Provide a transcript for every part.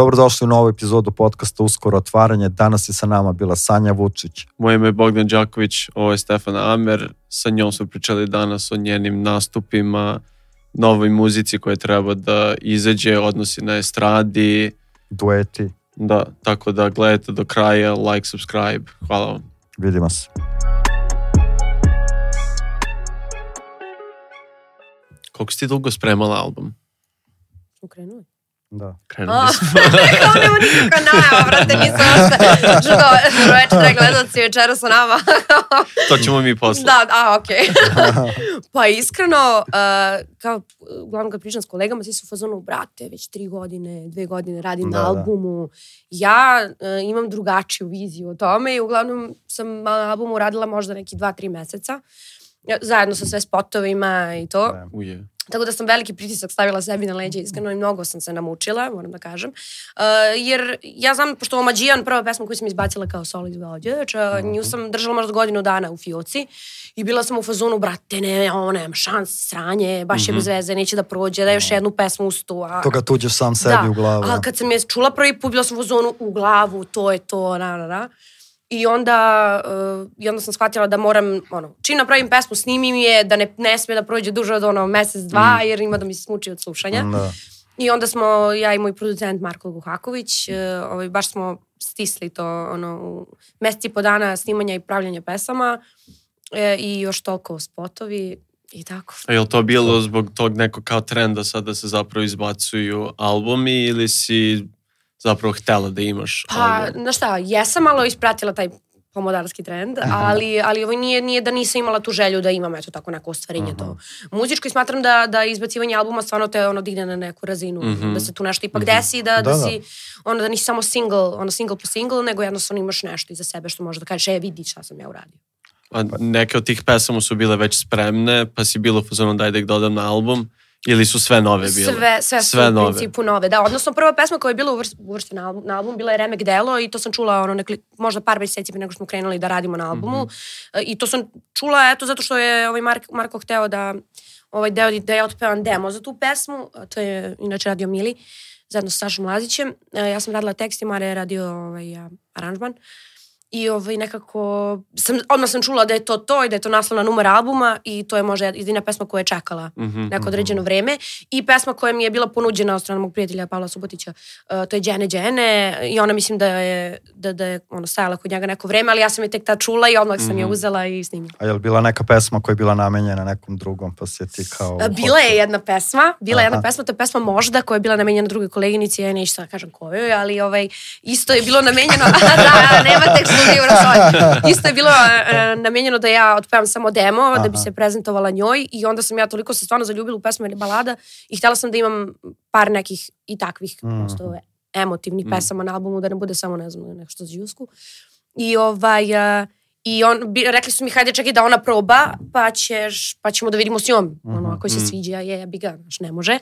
Dobrodošli u novu epizodu podcasta Uskoro otvaranje. Danas je sa nama bila Sanja Vučić. Moje ime je Bogdan Đaković, ovo je Stefana Amer. Sa njom smo pričali danas o njenim nastupima, novoj muzici koja treba da izađe, odnosi na estradi. Dueti. Da, tako da gledajte do kraja, like, subscribe. Hvala vam. Vidimo se. Koliko si ti dugo spremala album? Smo krenuli. Da. Krenuli smo. kao nema nikakva najava, brate, nisam ošte. Što to, večer gledalci večera sa nama. to ćemo mi posle. da, a, okej. pa iskreno, uh, kao, uglavnom kad pričam s kolegama, svi su u fazonu, brate, već tri godine, dve godine radim Da, na da. albumu. Ja uh, imam drugačiju viziju o tome i uglavnom sam na albumu radila možda neki dva, tri meseca. Zajedno sa sve spotovima i to. Da. Uje. Tako da sam veliki pritisak stavila sebi na leđa, iskreno i mnogo sam se namučila, moram da kažem. Uh, jer ja znam, pošto Omađijan, prva pesma koju sam izbacila kao solo izvođač, uh, nju sam držala možda godinu dana u fioci i bila sam u fazonu, brate, ne, ovo nema šans, sranje, baš je bez veze, neće da prođe, da još jednu pesmu uz tu. A, Toga tuđeš sam sebi da. u glavu. A kad sam je čula prvi put, bila sam u fazonu u glavu, to je to, na, na, na. I onda, uh, I onda sam shvatila da moram, ono, čim napravim pesmu, snimim je, da ne, ne sme da prođe duže od ono mesec, dva, Mm. jer ima da mi se smuči od slušanja. Da. I onda smo, ja i moj producent Marko Guhaković, uh, ovaj, baš smo stisli to ono, u meseci i po dana snimanja i pravljanja pesama e, i još toliko spotovi i tako. A je li to bilo zbog tog nekog kao trenda sad da se zapravo izbacuju albumi ili si zapravo htela da imaš Pa, album? znaš šta, jesam malo ispratila taj pomodarski trend, ali, ali ovo nije, nije da nisam imala tu želju da imam eto tako neko ostvarenje to. Muzičko i smatram da, da izbacivanje albuma stvarno te ono digne na neku razinu, Mhm. da se tu nešto ipak desi, da, da, Da, da. si, ono da nisi samo single, ono single po single, nego jednostavno imaš nešto iza sebe što možeš da kažeš, e vidi šta sam ja uradio. A neke od tih pesama su bile već spremne, pa si bilo fazonu daj da ih dodam na album, ili su sve nove bile? Sve, sve, sve su u nove. principu nove. Da, odnosno prva pesma koja je bila uvrštena na album, na album bila je Remek Delo i to sam čula ono nekli, možda par meseci pre nego što smo krenuli da radimo na albumu. E, I to sam čula eto zato što je ovaj Mark, Marko hteo da ovaj deo da ja otpevam demo za tu pesmu, to je inače radio Mili zajedno sa Sašom Lazićem. E, ja sam radila tekst i Mare je radio ovaj, aranžman. I ovaj, nekako, sam, odmah sam čula da je to to i da je to naslovna numera albuma i to je možda jedina pesma koja je čekala Mhm. neko određeno vreme. I pesma koja mi je bila ponuđena od strane mog prijatelja Pavla Subotića, uh, to je Džene Džene i ona mislim da je, da, da je ono, stajala kod njega neko vreme, ali ja sam je tek tad čula i odmah sam je Mhm. uzela i snimila. A je li bila neka pesma koja je bila namenjena nekom drugom, pa si je ti kao... A, Bila je jedna pesma, bila je jedna pesma, to je pesma Možda koja je bila namenjena drugoj koleginici, ja neću sad da kažem kojoj, ali ovaj, isto je bilo namenjeno, da, nema ekskluzivno svoje. Isto je bilo e, namenjeno da ja otpevam samo demo, da bi Aha. se prezentovala njoj i onda sam ja toliko se stvarno zaljubila u pesmu balada i htjela sam da imam par nekih i takvih Mhm. prosto emotivnih Mhm. pesama na albumu, da ne bude samo, ne znam, nešto za džusku. I ovaj... e, I on, bi, rekli su mi, hajde čekaj da ona proba, pa, ćeš, pa ćemo da vidimo s njom. Ono, ako se Mhm. sviđa, je, ja bi ga, znaš, ne može.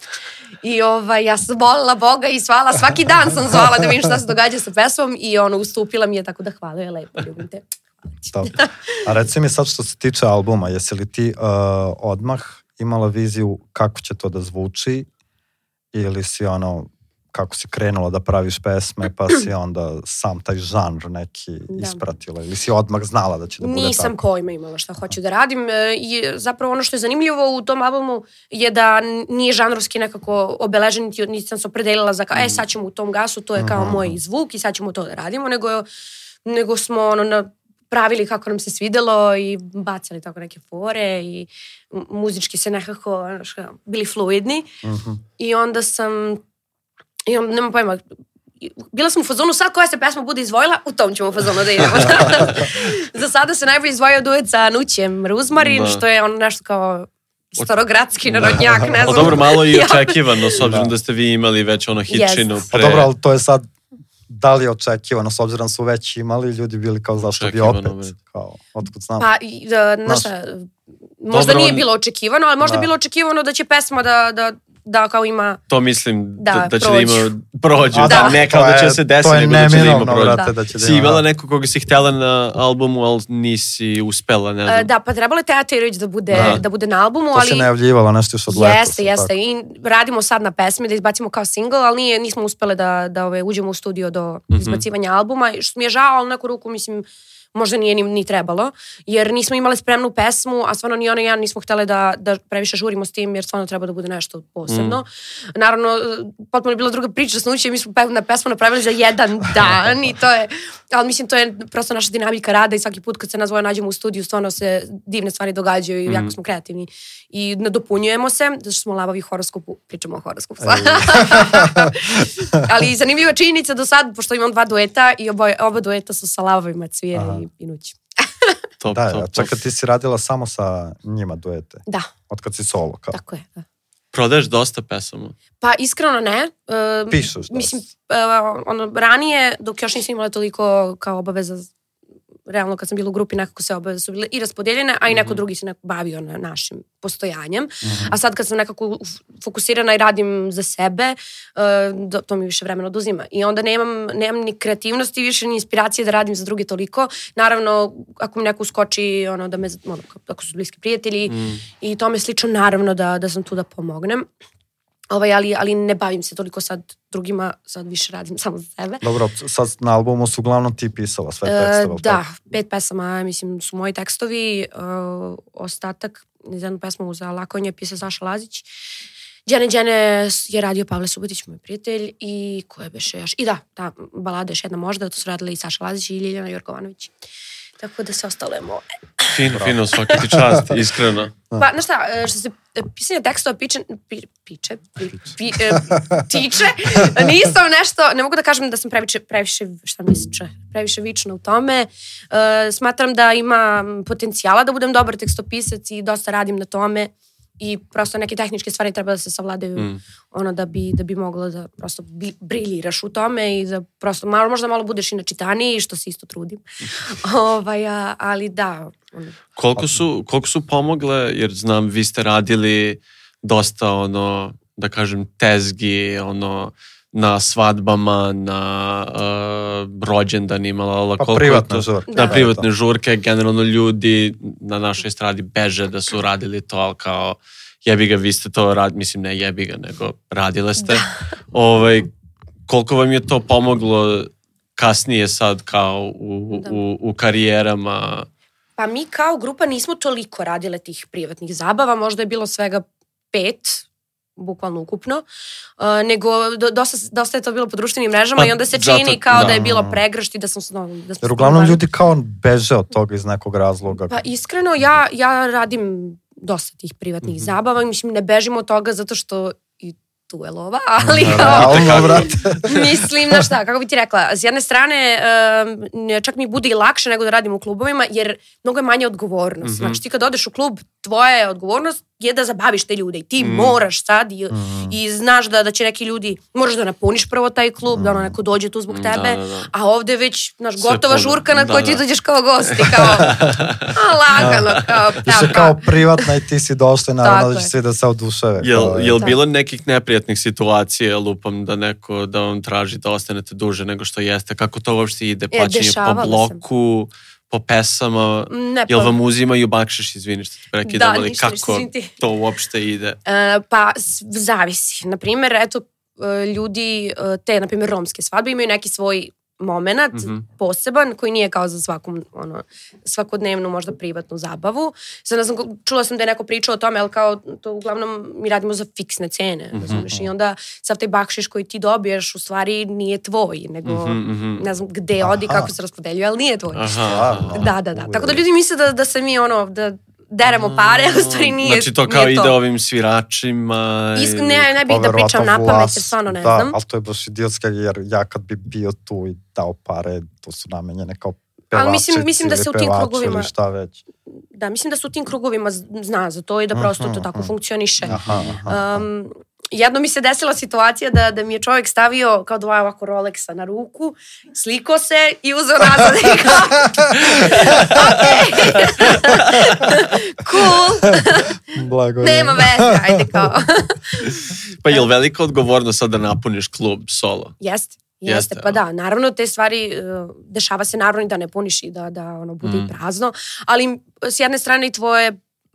I ovaj, ja sam volila Boga i svala, svaki dan sam zvala da vidim šta se događa sa pesmom i ono, ustupila mi je tako da hvala je lepo, ljubim te. Dobro. A reci mi sad što se tiče albuma, jesi li ti uh, odmah imala viziju kako će to da zvuči ili si ono kako si krenula da praviš pesme pa si onda sam taj žanr neki Da. ispratila ili si odmah znala da će da bude Nisam tako? pojma imala šta hoću da radim e, i zapravo ono što je zanimljivo u tom albumu je da nije žanrovski nekako obeležen, niti, niti sam se opredelila za kao, e sad ćemo u tom gasu, to je kao Mhm. moj zvuk i sad ćemo to da radimo, nego, nego smo ono, na, pravili kako nam se svidelo i bacali tako neke fore i muzički se nekako kao, bili fluidni Mhm. i onda sam i onda, nemam pojma, bila sam u fazonu sad koja se pesma bude izvojila, u tom ćemo fazonu da idemo. Za sada se najbolje izvojio duet sa Nućem Ruzmarin, Da. što je ono nešto kao starogradski narodnjak, ne A znam. dobro, malo i očekivano, s obzirom Da. da ste vi imali već ono hitčinu Jest. Pa pre... dobro, ali to je sad da li je očekivano, s obzirom da su već imali, ljudi bili kao zašto bi Očekivano, opet, bre. kao, otkud znam. Pa, da, znaš možda Dobro, nije on- bilo očekivano, ali možda Da. je bilo očekivano da će pesma da, da da kao ima To mislim da, Da, da, će da prođu. ima prođu, A da, da. ne kao To da će se desiti, To nego da će da ima prođu. brate, da će da Si ima. imala nekog koga si htela na albumu, ali nisi uspela, ne znam. E, Da, pa trebalo je Teatirović da bude, Aha. da bude na albumu, To ali... se najavljivalo nešto još od leta. Jeste, jeste. I radimo sad na pesmi da izbacimo kao single, ali nije, nismo uspele da, da ove, uđemo u studio do Mhm. izbacivanja albuma. i Što mi je žao, ali neku ruku, mislim, možda nije ni, ni trebalo, jer nismo imali spremnu pesmu, a stvarno ni ona i ja nismo htele da, da previše žurimo s tim, jer stvarno treba da bude nešto posebno. Naravno, potpuno je bila druga priča s Nuće, mi smo na pesmu napravili za jedan dan i to je, ali mislim, to je prosto naša dinamika rada i svaki put kad se nas dvoje nađemo u studiju, stvarno se divne stvari događaju i jako smo kreativni. I nadopunjujemo se, zato što smo lavavi horoskopu, pričamo o horoskopu. ali zanimljiva činjenica do sad, pošto imam dva dueta i oba, oba dueta su sa lavovima Cvijer Aha. I, i Nući. top, Da, top, ja, top. ti si radila samo sa njima duete, Da, od kad si solo, kao. tako je. Da. Prodaješ dosta pesama. Pa iskreno ne. Uh, Pišeš dosta. Mislim, uh, ono, ranije, dok još nisam imala toliko kao obaveza, realno kad sam bila u grupi, nekako se obaveze su bile i raspodeljene, a i neko Mhm. drugi se neko bavio na našim postojanjem. Mhm. A sad kad sam nekako fokusirana i radim za sebe, uh, to mi više vremena oduzima. I onda nemam, nemam ni kreativnosti više, ni inspiracije da radim za druge toliko. Naravno, ako mi neko uskoči, ono, da me, ono, ako su bliski prijatelji Mm. i tome slično, naravno da, da sam tu da pomognem. Ovaj, ali, ali ne bavim se toliko sad drugima, sad više radim samo za sebe. Dobro, sad na albumu su uglavnom ti pisala sve E, tekstove. jel da, tako? pet pesama, mislim, su moji tekstovi. E, ostatak, iz jednu pesmu za Lakonje pisa Saša Lazić. Đene Đene je radio Pavle Subotić, moj prijatelj, i ko je beše još? I da, ta balada još jedna možda, to su radili i Saša Lazić i Ljiljana Jorgovanović. Tako da se ostalo je moje. Fino, fino, svaka ti čast, iskreno. Pa, znaš šta, e, što se e, pisanja tekstova piče, pi, piče, pi, pi, e, tiče, nisam nešto, ne mogu da kažem da sam previše, previše šta misliče, previše vična u tome. E, smatram da ima potencijala da budem dobar tekstopisac i dosta radim na tome i prosto neke tehničke stvari treba da se savladaju Mm. ono da bi, da bi mogla da prosto briljiraš u tome i da prosto malo, možda malo budeš i načitaniji, što se isto trudim. ovaj, a, ali da, ono, Koliko su, koliko su pomogle, jer znam, vi ste radili dosta, ono, da kažem, tezgi, ono, na svadbama, na uh, rođendanima, ali Pa koliko privatne to- žurke. Da, Da. privatne žurke, generalno ljudi na našoj stradi beže da su radili to, ali kao jebi ga, vi ste to rad, mislim ne jebi ga, nego radile ste. Ovaj, koliko vam je to pomoglo kasnije sad kao u, Da. u, u karijerama? Pa mi kao grupa nismo toliko radile tih privatnih zabava, možda je bilo svega pet, bukvalno ukupno, uh, nego do, dosta, dosta je to bilo po društvenim mrežama Pa, i onda se zato- čini kao da, da. je bilo pregršt i da sam... Da smo Jer uglavnom ljudi kao beže od toga iz nekog razloga. Pa iskreno, ja, ja radim dosta tih privatnih Mhm. zabava i mislim ne bežim od toga zato što i tu je lova, ali kao, Realno. Mislim, na šta, kako bi ti rekla, s jedne strane, um, čak mi bude i lakše nego da radim u klubovima, jer mnogo je manja odgovornost. Mhm. Znači, ti kad odeš u klub, tvoja je odgovornost je da zabaviš te ljude i ti Mhm. moraš sad i, Mhm. i znaš da, da će neki ljudi, moraš da napuniš prvo taj klub, da ono neko dođe tu zbog Da, tebe, da, da. a ovde već, znaš, Sve gotova puno. žurka na Da, koju ti da. dođeš kao gost i kao, a lagano, kao, Više da, kao privatna i ti si došla i naravno da će svi da se oduševe. Jel, kao, jel Da. bilo nekih neprijatnih situacija, lupam, da neko da vam traži da ostanete duže nego što jeste? Kako to uopšte ide? E, Plaćanje po dešavalo se. Po pesama? Ne, Jel pa- vam uzimaju bakšiš, izvini što te prekidam, Da, ali ništa, ništa, kako ti. to uopšte ide? E, pa zavisi. Naprimjer, eto, e, ljudi, e, te, na primjer, romske svadbe imaju neki svoj moment, Mhm. poseban, koji nije kao za svakom, ono, svakodnevnu, možda privatnu zabavu. Sad ne znam, ko- čula sam da je neko pričao o tome, ali kao, to uglavnom mi radimo za fiksne cene, Mhm. razumiješ? I onda sav taj bakšiš koji ti dobiješ, u stvari nije tvoj, nego Mhm, mhm. ne znam gde odi, Aha. kako se raspodeljuje, ali nije tvoj. Aha. Da, da, da. Tako da ljudi misle da, da se mi, ono, da deremo pare, a u stvari nije Znači to kao ide ovim sviračima? Isk, ne, ne bih da pričam na pamet, jer stvarno ne da, znam. ali to je baš idiotska, jer ja kad bi bio tu i dao pare, to su namenjene kao Ali pevačici mislim- mislim da se u tim krugovima- šta već. Da, mislim da su u tim krugovima zna za to i da prosto to Mhm, tako mhm. funkcioniše. Aha, aha. Um, jedno mi se desila situacija da, da mi je čovjek stavio kao dva ovako Rolexa na ruku, sliko se i uzeo nazad i kao, cool, Blago. nema veze, ajde kao. Pa je li velika odgovornost sad da napuniš klub solo? Jeste. Jeste, Jeste, pa da, naravno te stvari, uh, dešava se naravno i da ne puniš i da, da ono bude Mm. prazno, ali s jedne strane i tvoje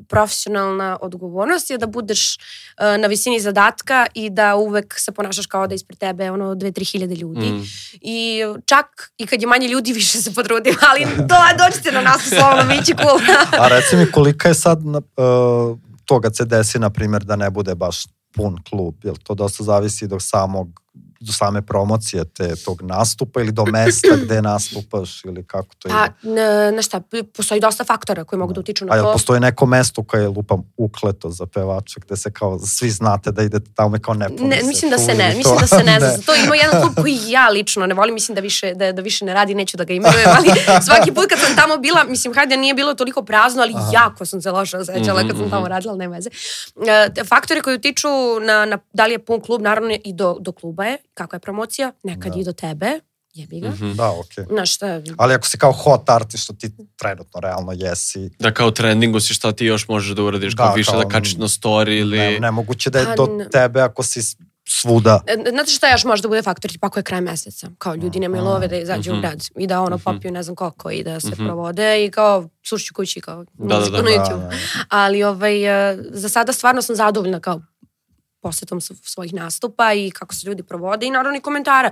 profesionalna odgovornost je da budeš uh, na visini zadatka i da uvek se ponašaš kao da ispred tebe ono dve, tri hiljade ljudi. Mm. I čak i kad je manje ljudi više se potrudim, ali do, dođite na nas slovno, bit će cool. A reci mi kolika je sad na, uh, to kad se desi, na primjer, da ne bude baš pun klub, jel to dosta zavisi do samog do same promocije te, tog nastupa ili do mesta gde nastupaš ili kako to Pa, ide? n- znaš šta, postoji dosta faktora koji mogu da utiču A na jel to. postoji neko mesto koje je lupam ukleto za pevača gde se kao svi znate da idete tamo i kao ne Ne, mislim da se ne, mislim da se ne zna. Za to ima jedan klub koji ja lično ne volim, mislim da više, da, da više ne radi, neću da ga imenujem, ali svaki put kad sam tamo bila, mislim, hajde nije bilo toliko prazno, ali Aha. jako sam se loše osjećala Mhm, kad sam tamo mhm. radila, nema veze. E, te faktori koji utiču na, na da li je pun klub, naravno i do, do kluba je, kako je promocija, nekad Da. i do tebe, jebi ga. Mhm. Da, okej. Znaš šta, Ali ako si kao hot artist, što ti trenutno realno jesi, Da kao trendingu si šta ti još možeš da uradiš, kao Da, više kao, da kačiš na story ili... ne, nemoguće da je Pa do tebe ako si svuda. E, Znate šta još može da bude faktor, tipa ako je kraj meseca, kao ljudi nemaju love da izađu u Mhm. grad i da ono Mhm. popiju ne znam koliko i da se Mhm. provode i kao slušću kući kao Da, da, muziku da. na Da, YouTube. da. Ali ovaj, e, za sada stvarno sam zadovoljna kao posetom svojih nastupa i kako se ljudi provode i naravno i komentara.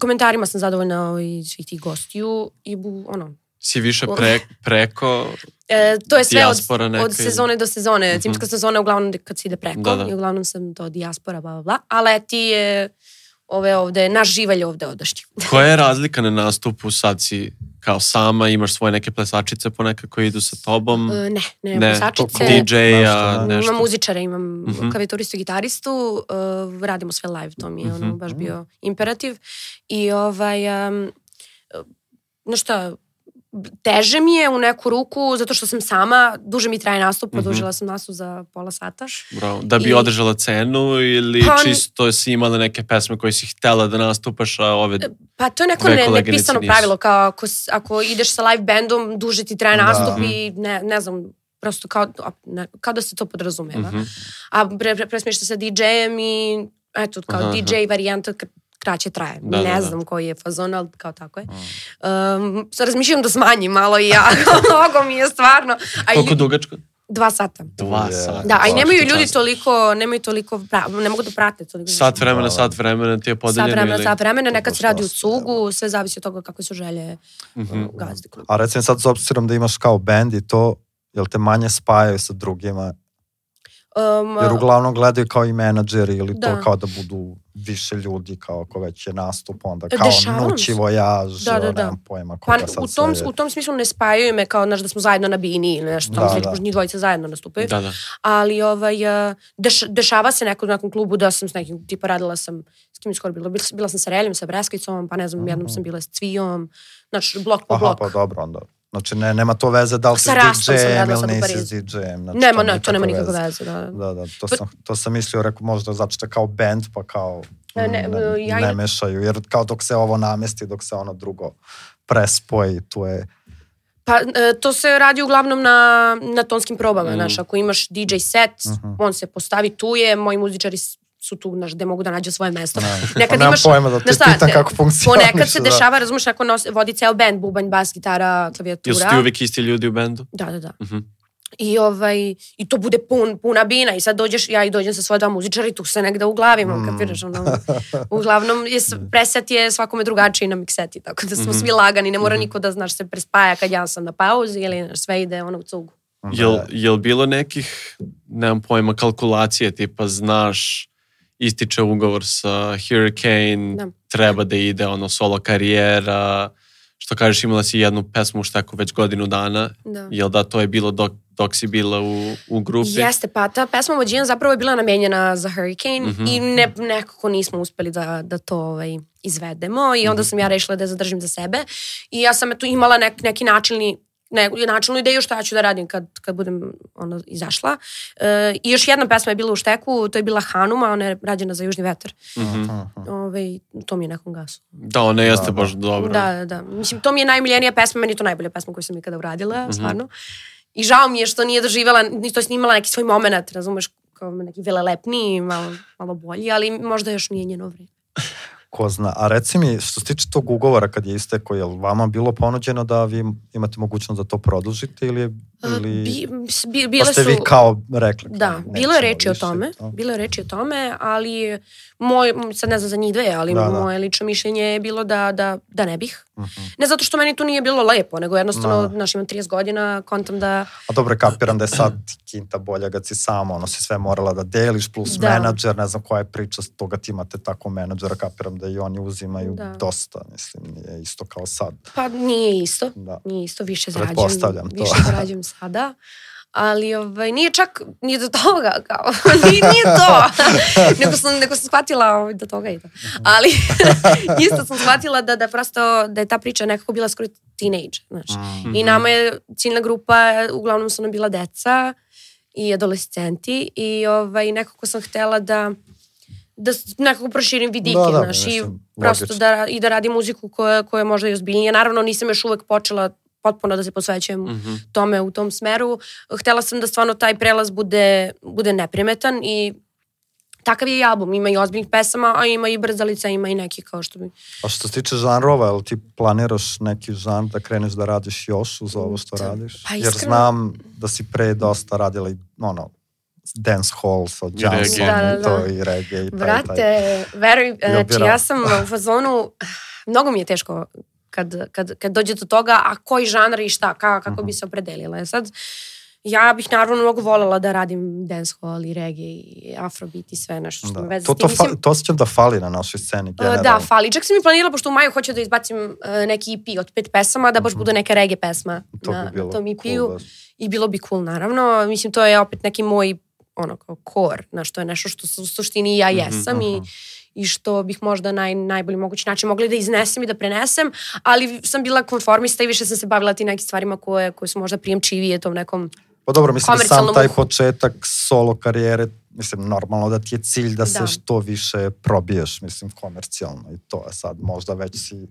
Komentarima sam zadovoljna ovaj, svih tih gostiju i bu, ono, Si više pre, preko... E, to je sve od, neka od sezone do sezone. Mhm. Cimska sezona uglavnom kad se ide preko Da, da. i uglavnom sam to dijaspora, bla, bla, bla. A leti je ove ovde, naš živalj ovde odašnji. Koja je razlika na nastupu? Sad si kao sama, imaš svoje neke plesačice ponekad koji idu sa tobom, E, ne, ne, Ne, ne plesačice. DJ-a, Nešto, da. nešto. Imam muzičare, imam Mhm. klavituristu i gitaristu, uh, radimo sve live, to mi je ono Mhm. baš bio imperativ. I ovaj, um, no šta, teže mi je u neku ruku, zato što sam sama, duže mi traje nastup, Mhm. produžila sam nastup za pola sata. Bravo. Da bi I- održala cenu ili Pa, čisto si imala neke pesme koje si htela da nastupaš, a ove... Pa to je neko ne, nepisano nisu. pravilo, kao ako, ako ideš sa live bandom, duže ti traje Da. nastup Mhm. i ne, ne znam, prosto kao, ne, kao da se to podrazumeva. Mhm. A pre, pre, presmiješ se sa DJ-em i eto, kao Aha, DJ varijanta k- kraće traje. Da, ne da, da. znam koji je fazon, ali kao tako je. Mm. Um, razmišljam da smanjim malo i ja, mnogo mi je stvarno. A Koliko lju- dugačko? Dva sata. Dva sata. Da, a i nemaju ljudi čast. toliko, nemaju toliko, pra- ne mogu da prate toliko. Sat vremena, Da, da. sat vremena ti je podeljeno Sat vremena, ili... sat vremena, To nekad se radi u cugu, sve zavisi od toga kakve su želje uh, gazde kluba. A recimo sad s obzirom da imaš kao band i to, jel te manje spajaju sa drugima? Um, Jer uglavnom gledaju kao i menadžeri ili to Da. kao da budu više ljudi kao ako već je nastup, onda E, kao dešava nući se. vojaž, Da, da, da. nemam pojma Pa sad u tom, sve je. u tom smislu ne spajaju me kao znaš, da smo zajedno na bini ili nešto, Da, da, da. njih dvojica zajedno nastupaju. Da, da. Ali ovaj, uh, deš, dešava se neko u nekom klubu da sam s nekim, tipa radila sam, s kim je skoro bilo, bila, bila sam sa Reljom, sa Breskvicom, pa ne znam, jednom Mhm. sam bila s Cvijom, znači blok po Aha, blok. pa dobro onda. Znači ne, nema to veze da li si DJ-em ili nisi DJ-em. Znači, nema, ne, to nema nikakve veze. Da. Da, da, to Pa- sam, to sam mislio, rekao možda je kao band, pa kao Ne, ne, mm, ne, ja ne mešaju, jer kao dok se ovo namesti, dok se ono drugo prespoji, tu je... Pa e, to se radi uglavnom na, na tonskim probama, Mm. znaš, ako imaš DJ set, Mhm. on se postavi tu je, moji muzičari su tu, znaš, gde mogu da nađu svoje mesto. Ne, Nekad pa imaš- pojma da te šta, pitam ne, kako funkcioniš. Ponekad se da. dešava, razumeš, neko nos, vodi ceo band, bubanj, bas, gitara, Jesu klavijatura. ti uvijek isti ljudi u bendu? Da, da, da. Mhm. I, ovaj, I to bude pun, puna bina i sad dođeš, ja i dođem sa svoje dva muzičara i tu se negde uglavimo, Mm. mm. kapiraš, ono, uglavnom je, preset je svakome drugačiji na mikseti, tako da smo Mhm. svi lagani, ne mora Mhm. niko da, znaš, se prespaja kad ja sam na pauzi ili sve ide ono u cugu. Jel, Da. jel bilo nekih, nemam pojma, kalkulacije, tipa znaš, ističe ugovor sa Hurricane, Da. treba da ide ono solo karijera, što kažeš imala si jednu pesmu u šteku već godinu dana, Da. jel da to je bilo dok, dok si bila u, u grupi? Jeste, pa ta pesma Vođijan zapravo je bila namenjena za Hurricane Mhm. i ne, nekako nismo uspeli da, da to ovaj, izvedemo i onda Mhm. sam ja rešila da je zadržim za sebe i ja sam eto imala nek, neki načelni ne, načalnu ideju šta ću da radim kad, kad budem ono, izašla. E, I još jedna pesma je bila u šteku, to je bila Hanuma, ona je rađena za Južni vetar. Mhm. Mhm. Ove, to mi je nekom gasu. Da, ona jeste Da, da. baš dobra. Da, da, da. Mislim, to mi je najmiljenija pesma, meni je to najbolja pesma koju sam ikada uradila, Mhm. stvarno. I žao mi je što nije doživjela, ni to snimala neki svoj moment, razumeš, kao neki velelepniji, malo, malo bolji, ali možda još nije njeno vreme. Ko zna. A reci mi, što se tiče tog ugovora kad je isteko, je li vama bilo ponuđeno da vi imate mogućnost da to produžite ili, ili Bi, bi, pa ste su... vi kao rekli? Da, bilo je reči o više, tome, to? bilo je reči o tome, ali moj, sad ne znam za njih dve, ali Da, da. moje lično mišljenje je bilo da, da, da ne bih. Ne zato što meni to nije bilo lepo, nego jednostavno, Da. znaš, imam 30 godina, kontam da... A dobro, kapiram da je sad kinta bolja kad si sama, ono si sve morala da deliš, plus Da. menadžer, ne znam koja je priča s toga ti imate tako menadžera, kapiram da i oni uzimaju Da. dosta, mislim, nije isto kao sad. Pa nije isto. Da. Nije isto, više zarađujem. Više zarađujem sada. Ali ovaj, nije čak ni do toga, kao, nije, nije to. nego, sam, nego sam shvatila ovaj, do toga i to. Ali isto sam shvatila da, da prosto, da je ta priča nekako bila skoro teenage. Znači. Mm. I nama je ciljna grupa, uglavnom su nam bila deca i adolescenti i ovaj, nekako sam htela da da nekako proširim vidike, Da, da, znaš, i prosto logično. da, i da radim muziku koja, koja je možda i ozbiljnija. Naravno, nisam još uvek počela potpuno da se posvećujem Mhm. tome u tom smeru. Htela sam da stvarno taj prelaz bude, bude neprimetan i takav je i album. Ima i ozbiljnih pesama, a ima i brzalica, ima i neki kao što bi... A što se tiče žanrova, jel ti planiraš neki žanr da kreneš da radiš još uz ovo što Da. radiš? Pa Jer iskreno- znam da si pre dosta radila i ono, dance hall sa. Johnson Da, da, i to da. i reggae i taj, taj. Brate, veruj, znači ja sam u fazonu, mnogo mi je teško kad, kad, kad dođe do toga, a koji žanr i šta, ka, kako Mhm. bi se opredelila. E Sad, ja bih naravno mnogo voljela da radim dancehall i reggae i afrobeat i sve nešto što Da. veze To, to, fa, to osjećam da fali na našoj sceni. Uh, Generalno. Da, fali. Čak sam i planirala, pošto u maju hoću da izbacim uh, neki EP od pet pesama, da baš bude neka reggae pesma Mhm. To na, bi na tom cool EP-u. baš. I bilo bi cool, naravno. Mislim, to je opet neki moj ono kao core, znaš, to je nešto što su- u suštini ja Mhm, jesam i, i što bih možda naj, najbolji mogući način mogli da iznesem i da prenesem, ali sam bila konformista i više sam se bavila ti nekim stvarima koje, koje su možda prijemčivije tom nekom Pa dobro, mislim da sam taj početak solo karijere, mislim, normalno da ti je cilj da se Da. što više probiješ, mislim, komercijalno i to je sad možda već si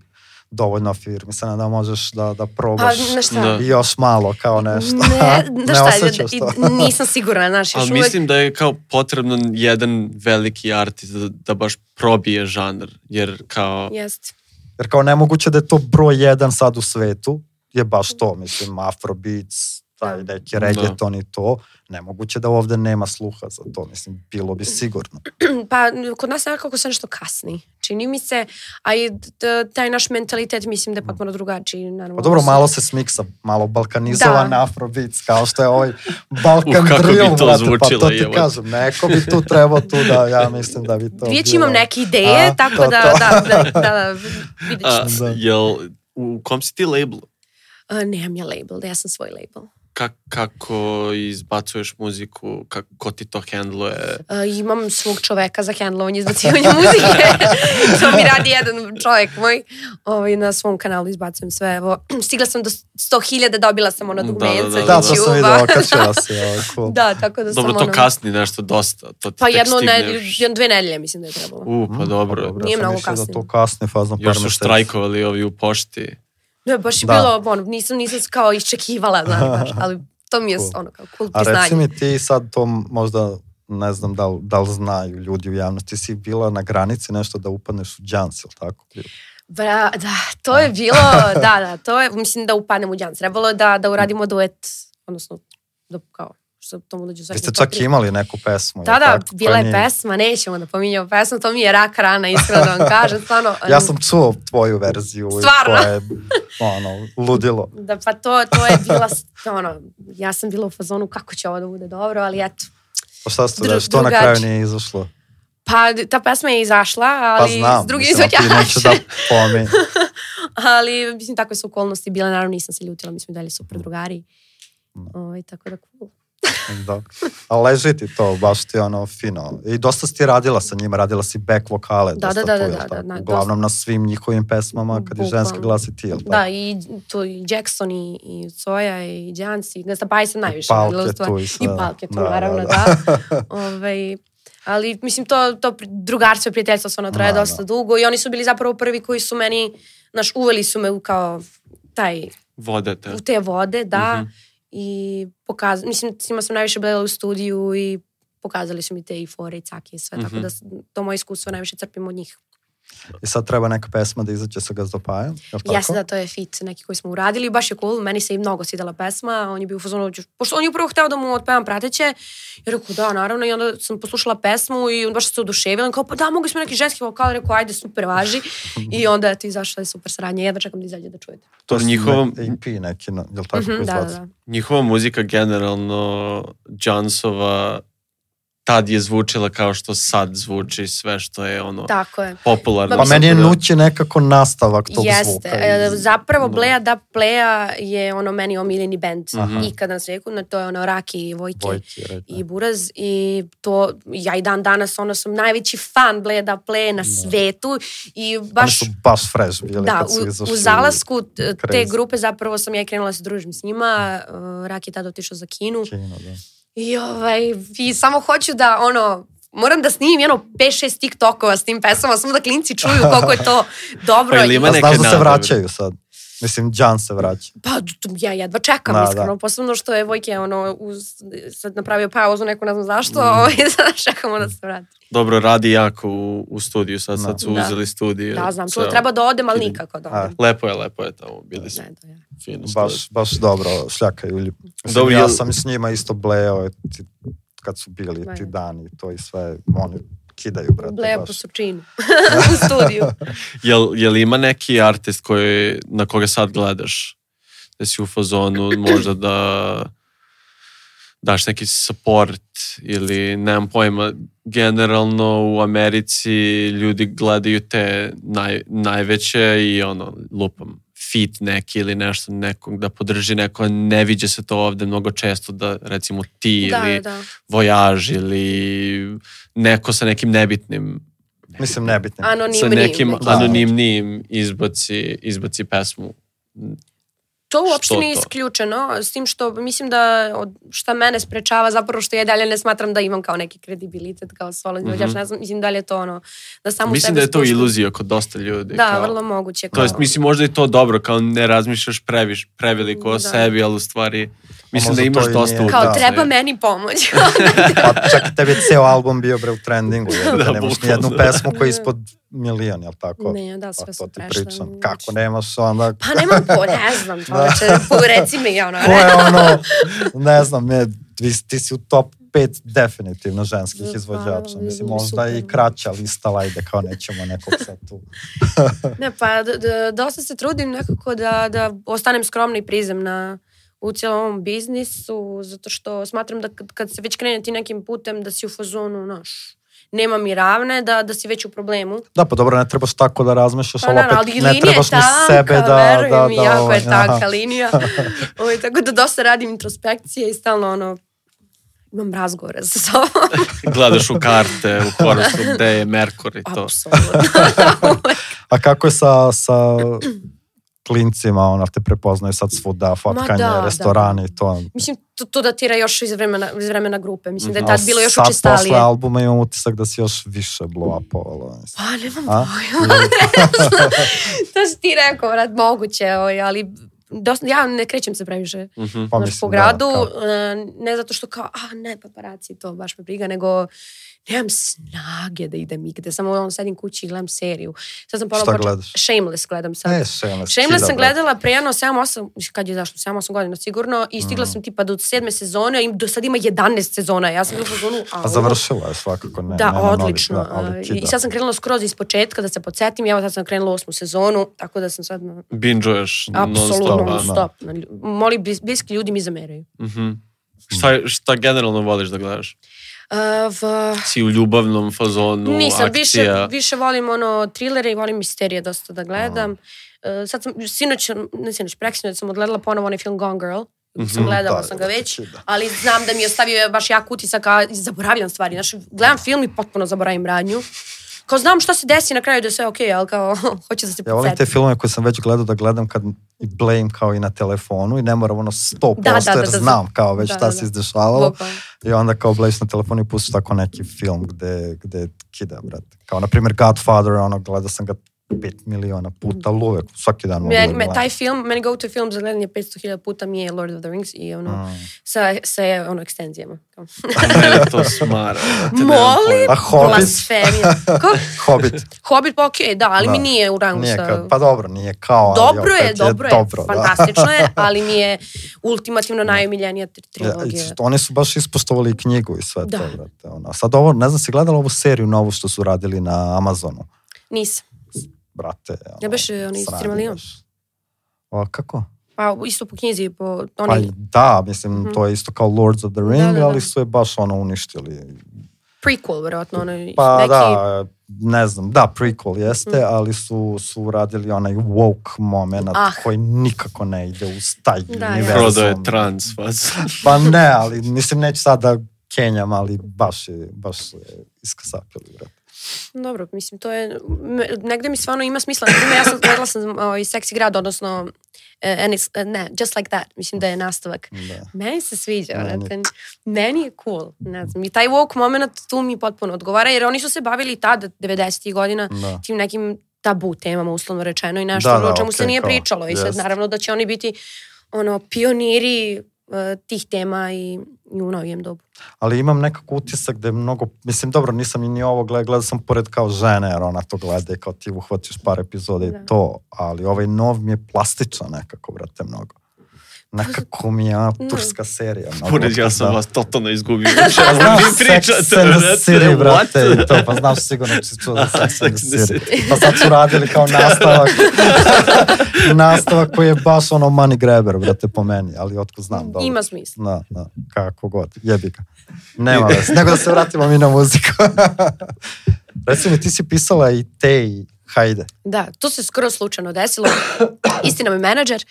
dovoljno afirmisana da možeš da, da Pa, probaš znaš šta? Da. još malo kao nešto. Ne, ne šta, i- to. nisam sigurna, znaš, još Ali uvek... mislim da je kao potrebno jedan veliki artist da, da baš probije žanr, jer kao... Jest. Jer kao nemoguće da je to broj jedan sad u svetu, je baš to, mislim, afrobeats, taj Da. neki reggaeton i to, nemoguće da ovde nema sluha za to, mislim, bilo bi sigurno. Pa kod nas nekako se nešto kasni. Čini mi se, a i taj naš mentalitet mislim da je potpuno drugačiji. Naravno, Pa dobro, Su- malo se smiksa, malo balkanizovan Da. afrobeats, kao što je ovaj Balkan Uh, kako bi drill, to brate, pa zvučilo, to ti jebote. kažem, neko bi tu trebao tu da, ja mislim da bi to Već bilo- imam neke ideje, A, tako to, da, to. da, da, da, da, vidjet A, ćete. Da. jel, u kom si ti labelu? Uh, nemam ja label, da ja sam svoj label. Ka, kako izbacuješ muziku, kako, ko ti to handluje? Uh, imam svog čoveka za hendlovanje i izbacivanje muzike. to mi radi jedan čovjek moj. Ovaj, na svom kanalu izbacujem sve. Evo, stigla sam do 100.000, dobila sam ono Da, dugmenca da, da, Da, to sam vidio, okačila ovo, cool. da, tako da Dobro, sam to ono... kasni nešto dosta. To ti Pa jedno, ne, stigneš. jedno, dve nedelje mislim da je trebalo. U, pa dobro. dobro, Nije ja sam mnogo kasnije. Da to kasni fazno Još su štrajkovali ovi u pošti. Ne, baš je Da. bilo, ono, nisam, nisam kao iščekivala, znaš, baš, ali to mi je Cool. ono kao cool A priznanje. reci mi ti sad to možda ne znam da li, da li znaju ljudi u javnosti, si bila na granici nešto da upadneš u džans, ili tako? Bra, da, to je bilo, da, da, to je, mislim da upadnem u džans. Trebalo je da, da uradimo duet, odnosno, da kao, što tomu dođu Vi ste čak imali neku pesmu. Da, da, tako? bila je nije- pesma, nećemo da pominjamo pesmu, to mi je rak rana, iskreno da vam kažem, stvarno. Ja sam čuo tvoju verziju. Stvarno? koja je, ono, ludilo. Da, pa to, to je bila, ono, ja sam bila u fazonu kako će ovo da bude dobro, ali eto, Pa šta ste da, što na kraju nije izašlo? Pa ta pesma je izašla, Pa ali znam, s ti neću da pomi. ali mislim takve su okolnosti bile, naravno nisam se ljutila, mi smo i dalje super drugari. Da. Ovaj, tako da cool. Da. A leži ti to, baš ti ono fino. I dosta si ti radila sa njima, radila si back vokale. Da, dosta da, da, tu, da, da, da, da, Uglavnom na svim njihovim pesmama, kad je ženski glas i ti, jel tako? Da, i tu i Jackson i, i Soja i Đanci. Gasta Paj sam najviše Palke radila u stvari. tu i sve. I Palke tu, Da, da, naravno, da. da. Ovaj, ali mislim to, to drugarstvo i prijateljstvo stvarno traje Da, dosta da. dugo i oni su bili zapravo prvi koji su meni, znaš, uveli su me u kao taj, Vodete. u te vode, da, Mhm. I pokaz, mislim, s njima sam najviše gledala u studiju i pokazali su mi te i fore i cake i sve, tako Mhm. da to moje iskustvo najviše crpim od njih. I sad treba neka pesma da izađe sa tako? Jeste da to je fit neki koji smo uradili, baš je cool, meni se i mnogo svidela pesma, on je bio u fazonu, pošto on je upravo hteo da mu otpevam prateće, ja rekao da, naravno, i onda sam poslušala pesmu i on baš se oduševila, kao pa da, mogli smo neki ženski vokal, rekao ajde, super, važi, i onda je to izašla je super saradnja, jedva čekam da izađe da čujete. To su Njihovom- EP neki, no, jel tako? Mhm, koji da, da, da. Njihova muzika generalno, Jansova, tad je zvučila kao što sad zvuči sve što je ono Tako je. popularno. Pa Pa meni je da- nući nekako nastavak tog Jeste. zvuka. E, iz- Zapravo Da. Bleja da Pleja je ono meni omiljeni bend Aha. ikada na svijetu, na to je ono Raki, Vojke Vojki, rekao. i Buraz i to ja i dan danas ono sam najveći fan Bleda Pleje na svetu i Oni baš su baš fresh bili da, kad su izašli. u zalasku te crazy. grupe zapravo sam ja i krenula da se družim s njima, uh, Rak je tada otišao za Kinu Kino, da. I, ovaj, i samo hoću da ono, moram da snimim jedno 5-6 TikTokova s tim pesama, samo da klinci čuju koliko je to dobro. Pa ili ima neke da se vraćaju sad. Mislim, Jan se vraća. Pa ja jedva čekam, Da, da, iskreno, da. posebno što je Vojke ono, uz, sad napravio pauzu, neko ne znam zašto, Mm. ovaj, sad čekamo da se vrati. Dobro, radi jako u, u studiju, sad, sad su Da. uzeli studiju. Da, znam, to treba da odem, ali nikako da A, odem. Lepo je, lepo je tamo, bili smo to je. fino. Baš, baš dobro šljakaju. Mislim, Dobro, ja jel- sam s njima isto bleo ti, kad su bili Da, ti da. dani i to i sve. Oni kidaju, brate. Bleja baš. po sučinu u studiju. Jel, jel ima neki artist koji, na koga sad gledaš? Da si u fazonu možda da daš neki support ili nemam pojma, generalno u Americi ljudi gledaju te naj, najveće i ono, lupam, fit neki ili nešto nekog da podrži neko, ne viđe se to ovde mnogo često da recimo ti da, ili da. vojaž ili neko sa nekim nebitnim Mislim, nebitno. Anonimni. sa nekim neki. Da. anonimnim izbaci, izbaci pesmu. To uopšte nije isključeno, s tim što mislim da od, šta mene sprečava zapravo što ja dalje ne smatram da imam kao neki kredibilitet kao solo izvođač, Mhm. ne znam, mislim da li je to ono, da samo Mislim da je to spuštam. iluzija kod dosta ljudi. Da, kao, vrlo moguće. To jest, kao- mislim, možda je to dobro, kao ne razmišljaš previš, preveliko o Da. sebi, ali u stvari mislim da imaš dosta nije- Kao Da. treba meni pomoć. Pa čak i tebi je ceo album bio bre u trendingu, jer Da, da, nemaš ni jednu pesmu koja je ispod milion, jel tako? ne, da, Pa sve to su ti prešle. pričam. Kako nemaš onda... Pa nemam po, ne znam, čoveče, po, reci mi ono. Ko je ono, ne znam, ne, ti, ti si u top 5 definitivno ženskih Da, izvođača. pa, Mislim, možda i kraća lista, ajde, kao nećemo nekog sad tu. Ne, pa dosta se trudim nekako da, da ostanem skromna i prizemna u cijelom ovom biznisu, zato što smatram da kad, kad se već krene ti nekim putem da si u fazonu, naš, nema mi ravne, da, da si već u problemu. Da, pa dobro, ne trebaš tako da razmišljaš, Pa ali opet ali ne trebaš ni tanka, sebe da... veruj da, mi, da, jako ovaj, je tanka aha. linija. Ovaj, tako da dosta radim introspekcije i stalno ono, imam razgovore sa sobom. Gledaš u karte, u horoskop, gde je Merkur i to. Apsolutno. A kako je sa, sa klincima, ona te prepoznaju sad svuda, fotkanje, da, restorani i to. Mislim, to, to datira još iz vremena, iz vremena grupe. Mislim da je tad bilo još sad učestalije. posle albuma imam utisak da si još više blow upovala. Pa nemam pojma. to si ti rekao, vrat, moguće, ovaj, ali dosta, ja ne krećem se previše. Pa znaš, mislim, po da, gradu, kao- e, ne zato što kao, a ne paparaci, to baš me briga, nego nemam snage da idem igde, samo on sedim kući i gledam seriju. Sad sam ponovno gledaš? Shameless gledam sad. E, Shameless. Shameless kida, sam gledala pre jedno 7-8, mislim, kad je zašlo, 7-8 godina sigurno, i stigla Mm. sam tipa do sedme sezone, i do sad ima 11 sezona, ja sam bila u fazonu, a A ovo- završila je svakako, ne, da, nema novih, odlično. da, ali. I sad sam krenula skroz iz početka da se podsjetim. i Evo sad sam krenula osmu sezonu, tako da sam sad na, Bingeuješ non apsolutno stop. non da. stop. Lju- Moli, blis- bliski ljudi mi zameraju. Mhm. Šta, šta generalno voliš da gledaš? Uh, v, Si u ljubavnom fazonu, nisam, više, akcija? više volim ono trilere i volim misterije dosta da gledam. Uh, sad sam, sinoć, ne sinoć, preksinoć sam odgledala ponovo onaj film Gone Girl. sam gledala Da, sam ga već, da. ali znam da mi je ostavio baš jak utisak, a zaboravljam stvari. Znaš, gledam film i potpuno zaboravim radnju. Kao znam šta se desi na kraju da je sve okej, ali kao hoće da se Ja volim te filmove koje sam već gledao da gledam kad i blame kao i na telefonu i ne moram ono 100% Da, da, da, jer da, znam kao već da, šta da, se da. izdešavalo. Bukvalno. I onda kao bleješ na telefonu i pustiš tako neki film gde, gde kida, brate. Kao, na primjer, Godfather, ono, gledao sam ga 5 miliona puta, ali uvek, svaki dan mogu da Meni, me, gledam. taj film, meni go to film za gledanje 500.000 puta mi je Lord of the Rings i ono, Mm. sa, sa ono, ekstenzijama. Kao, Mene to smara. Molim? pojma. A Hobbit? Blasfemija. Hobbit. Hobbit pa okej, da, ali mi Da. nije u rangu Nije sa... kao, pa dobro, nije kao, Dobro je, dobro je, dobro, da. fantastično je, ali mi je ultimativno najomiljenija tri- Ja, trilogija. i oni su baš ispoštovali knjigu i sve Da. to, brate. Ono. Sad ovo, ne znam, si gledala ovu seriju novu što su radili na Amazonu? Nisam. Brate. Ono, Ja baš, oni baš. O, kako? Pa isto po knjizi, po Pa oni i da, mislim, Mhm. to je isto kao Lords of the Ring, Da, da, da. ali su je baš ono uništili. prequel, verovatno, onaj Pa neki... da, ne znam, da, prequel jeste, Mhm. ali su, su radili onaj woke moment Ah. koji nikako ne ide uz taj Da, univerzum. Frodo je trans, vas. Pa ne, ali mislim neću sad da kenjam, ali baš je, baš su je iskasapili, brate. Dobro, mislim, to je... Negde mi stvarno ima smisla. Primjer, ja sam gledala sam ovaj, Seksi grad, odnosno... Uh, and it's, uh, ne, Just Like That. Mislim da je nastavak. Da. Meni se sviđa, Meni- meni, je cool. Ne znam, i taj woke moment tu mi potpuno odgovara, jer oni su se bavili tada, 90. godina, Da. tim nekim tabu temama, uslovno rečeno, i nešto Da, da, o čemu se okej, nije kao, pričalo. I sad, naravno, da će oni biti ono, pioniri tih tema i, i u novijem dobu. Ali imam nekako utisak da je mnogo, mislim, dobro, nisam ni, ni ovo gledao, gledao sam pored kao žene, jer ona to gleda i kao ti uhvatiš par epizoda Da. i to, ali ovaj nov mi je plastičan nekako, brate, mnogo. Nekako mi je ona turska serija. Pored, ja sam da. vas totalno izgubio. Vi pričate, Sex and the brate? City, brate, to, pa znaš sigurno si čuo za Sex and the City. Pa sad su radili kao nastavak, nastavak koji je baš ono money grabber, brate, po meni, ali otko znam, dobro. Ima smisla. Da, da, kako god, jebi ga. Nema veze, nego da se vratimo mi na muziku. Reci mi, ti si pisala i te i hajde. Da, to se skoro slučajno desilo. Istina mi menadžer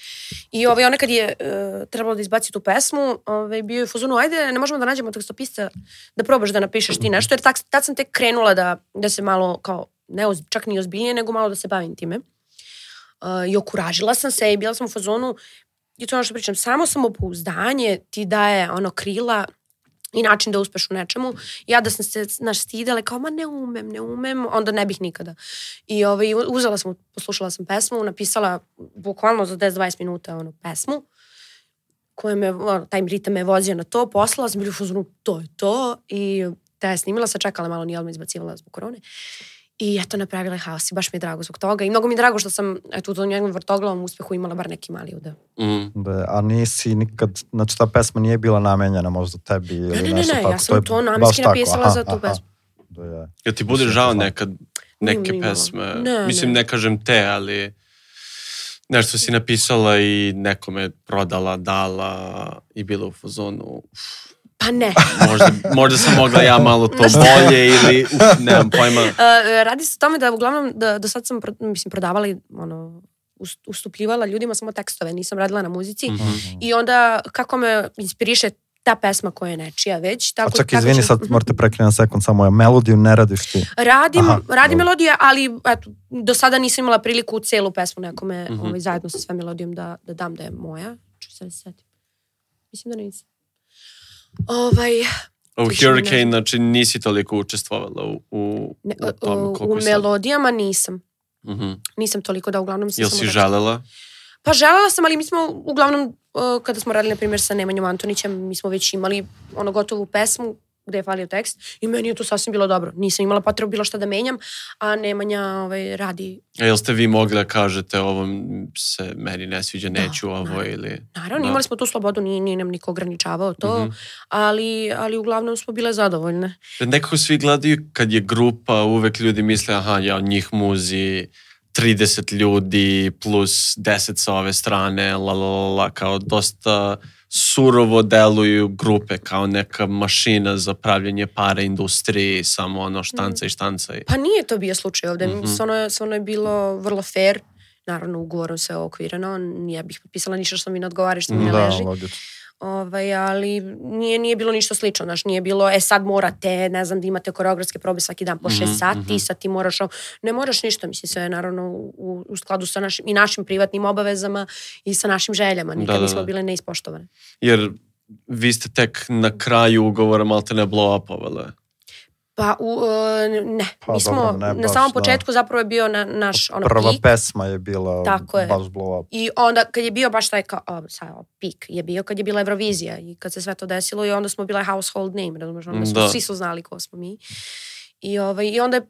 i ovaj, ona kad je uh, trebalo da izbaci tu pesmu, ovaj, bio je u fazonu, ajde, ne možemo da nađemo tekstopista da probaš da napišeš ti nešto, jer tak, tad sam tek krenula da, da se malo, kao, ne oz, čak ni ozbiljnije, nego malo da se bavim time. Uh, I okuražila sam se i bila sam u fazonu, i to ono što pričam, samo samopouzdanje ti daje ono krila i način da uspeš u nečemu. Ja da sam se naš stidala kao, ma ne umem, ne umem, onda ne bih nikada. I ovaj, uzela sam, poslušala sam pesmu, napisala bukvalno za 10-20 minuta ono, pesmu, koja me, ono, taj ritam me vozio na to, poslala sam bili u to je to, i te je snimila, sačekala malo, nije odmah izbacivala zbog korone. I eto, napravila je haos i baš mi je drago zbog toga. I mnogo mi je drago što sam, eto, u tom njegovom vrtoglavom uspehu imala bar neki mali udeo. Mm. Da, a nisi nikad, znači ta pesma nije bila namenjena možda tebi ili Ne, ne, ne, nešto ne, tako. ja sam to baš namenski napisala aha, za tu aha. pesmu. Da, je. Ja ti bude žao nekad neke malo. pesme. Ne, Mislim, ne. ne kažem te, ali nešto si napisala i nekome prodala, dala i bila u fazonu. uf, Pa ne. Možda, možda sam mogla ja malo to bolje ili uf, nemam pojma. Uh, radi se o tome da uglavnom, da, do sad sam, mislim, prodavala ono, ust- ustupljivala ljudima samo tekstove, nisam radila na muzici. Mhm. I onda kako me inspiriše ta pesma koja je nečija već. A Tako, čak tako izvini, ću- sad morate prekinuti na sekund, samo je melodiju ne radiš ti. Radim, Aha, radim dobro. melodije, ali eto, do sada nisam imala priliku celu pesmu nekome Mhm. ovaj, zajedno sa sve melodijom da, da dam da je moja. Ču se da se setim. Mislim da nisam. Ovaj, U ne Hurricane, znam. znači nisi toliko učestvovala u, u, ne, u tome u, koliko u sad. melodijama nisam. Mhm. Nisam toliko da uglavnom sam Jel si da- želela? Pa želela sam, ali mi smo uglavnom, kada smo radili, na primjer, sa Nemanjom Antonićem, mi smo već imali ono gotovu pesmu gde je falio tekst i meni je to sasvim bilo dobro. Nisam imala potrebu bilo šta da menjam, a Nemanja ovaj, radi. A jel ste vi mogli da kažete ovo se meni ne sviđa, neću ovo naravno. ili... Naravno, Da. imali smo tu slobodu, nije, nije nam niko ograničavao to, Mhm. ali, ali uglavnom smo bile zadovoljne. Nekako svi gledaju kad je grupa, uvek ljudi misle, aha, ja njih muzi 30 ljudi plus 10 sa ove strane, la la la, la kao dosta surovo deluju grupe kao neka mašina za pravljanje para industriji, samo ono štanca i štanca. I... Pa nije to bio slučaj ovde, stvarno, je, stvarno je bilo vrlo fair, naravno ugovorom sve okvireno, ja bih potpisala ništa što mi ne odgovara što mi ne Da, leži. logično. Ovaj, ali nije, nije bilo ništa slično, znaš, nije bilo, e sad morate, ne znam, da imate koreografske probe svaki dan po šest Mhm, sati, mhm. sad ti moraš, ne moraš ništa, mislim, sve je naravno u, u skladu sa našim, i našim privatnim obavezama i sa našim željama, nikad Da, da, nismo da. bile neispoštovane. Jer vi ste tek na kraju ugovora malte ne blow upovale. Pa, u, e, ne, Pa, mi smo, dobro, ne na baš, samom da. početku zapravo je bio na, naš ono, Prva pik. pesma je bila Tako je. baš blow up. I onda kad je bio baš taj kao, o, sad, o, pik je bio kad je bila Eurovizija i kad se sve to desilo i onda smo bile household name, razumeš, onda smo, Da. svi su znali ko smo mi. I, ovaj, i onda je,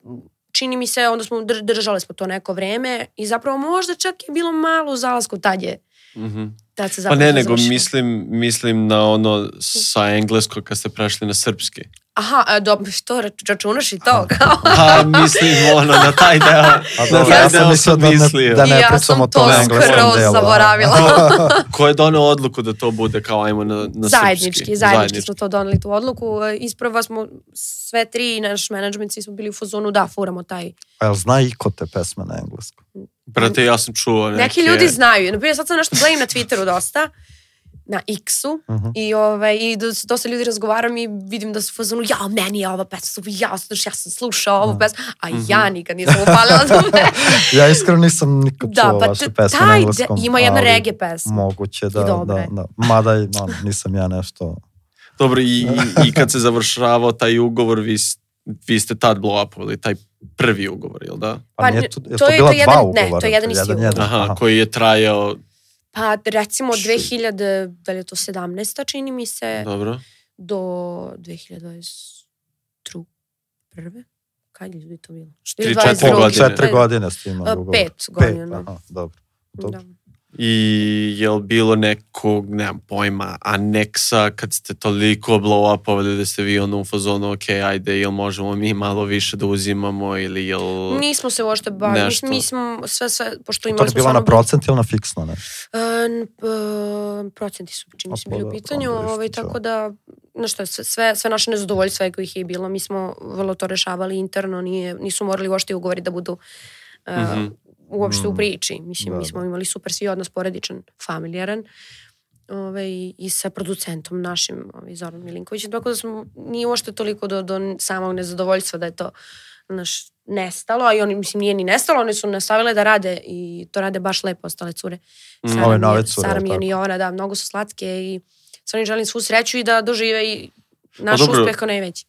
čini mi se, onda smo drž- držali smo to neko vreme i zapravo možda čak je bilo malo u zalasku tad je, Mhm. tad se Pa ne, nego završilo. mislim, mislim na ono sa engleskog kad ste prešli na srpski. Aha, a, dobro, što rač- računaš i to, kao? Pa mislim ono, na taj deo. A na dobro, taj ja sam mislio sam da ne, mislio. da ne Ja pričamo sam to tom engleskom skroz delu. zaboravila. Ko je doneo odluku da to bude kao ajmo na, na zajednički, srpski? zajednički smo to doneli tu odluku. E, Isprva smo sve tri, naš menadžment, svi smo bili u fazonu, da, furamo taj. A jel zna iko te pesme na engleskom? Brate, ja sam čuo neke... Neki ljudi znaju. Naprimjer, sad sam nešto gledam na Twitteru dosta, na X-u, Mhm. i, ovaj, i dos- dosta ljudi razgovaram i vidim da su fazonu, ja, meni je ova pesma super, ja, što ja sam slušao ovu pesmu, a Mhm. ja nikad nisam upalila tu pesmu. Ja iskreno nisam nikad Da, čuo pa pesme na taj de- engleskom. ima jedna reggae pesma. Moguće da, da, da. Mada ono, nisam ja nešto... Dobro, i, i, i kad se završavao taj ugovor, vi, vi ste tad blow upovali, taj prvi ugovor, jel da? Pa, Pa nije to, je to to, je- bila to je dva jedan- ne, to je ugovora? jedan isti ugovor. Aha, aha. koji je trajao, Pa recimo Š- 2000, da li je to 17. čini mi se, dobro, do 2021. Kad je ljudi to bilo? Tri, Ili četiri 22.. godine. Četiri godine ste imali ugovor. pet godina. Aha, dobro. dobro. Da. I je li bilo nekog, nemam pojma, aneksa kad ste toliko blow upovali da ste vi ono u fazonu, ok, ajde, jel možemo mi malo više da uzimamo ili jel... Nismo se uopšte bavili. Nešto. Mi smo sve, sve, pošto To imali je smo bila na procent ili na fiksno, ne? P- procenti su čini mi se pa bili u dobro, pitanju, ovaj, će. tako da no što, sve, sve, naše nezadovoljstva kojih je bilo, mi smo vrlo to rešavali interno, nije, nisu morali uopšte ugovori da budu uh, Mhm. Uopšte u Mm. priči. Mislim, Da, mi smo imali super svi odnos poredičan, familijaran ovaj, i sa producentom našim, ovaj, Zoran Milinkovićem, tako da smo, nije uopšte toliko do, do samog nezadovoljstva da je to naš, nestalo, a i oni, mislim, nije ni nestalo, one su nastavile da rade i to rade baš lepo ostale cure. Mm. Sara Ove mi je- nove cure, Sara mi i ona, da, mnogo su slatke i stvarno im želim svu sreću i da dožive i naš Pa uspeh kao najveći.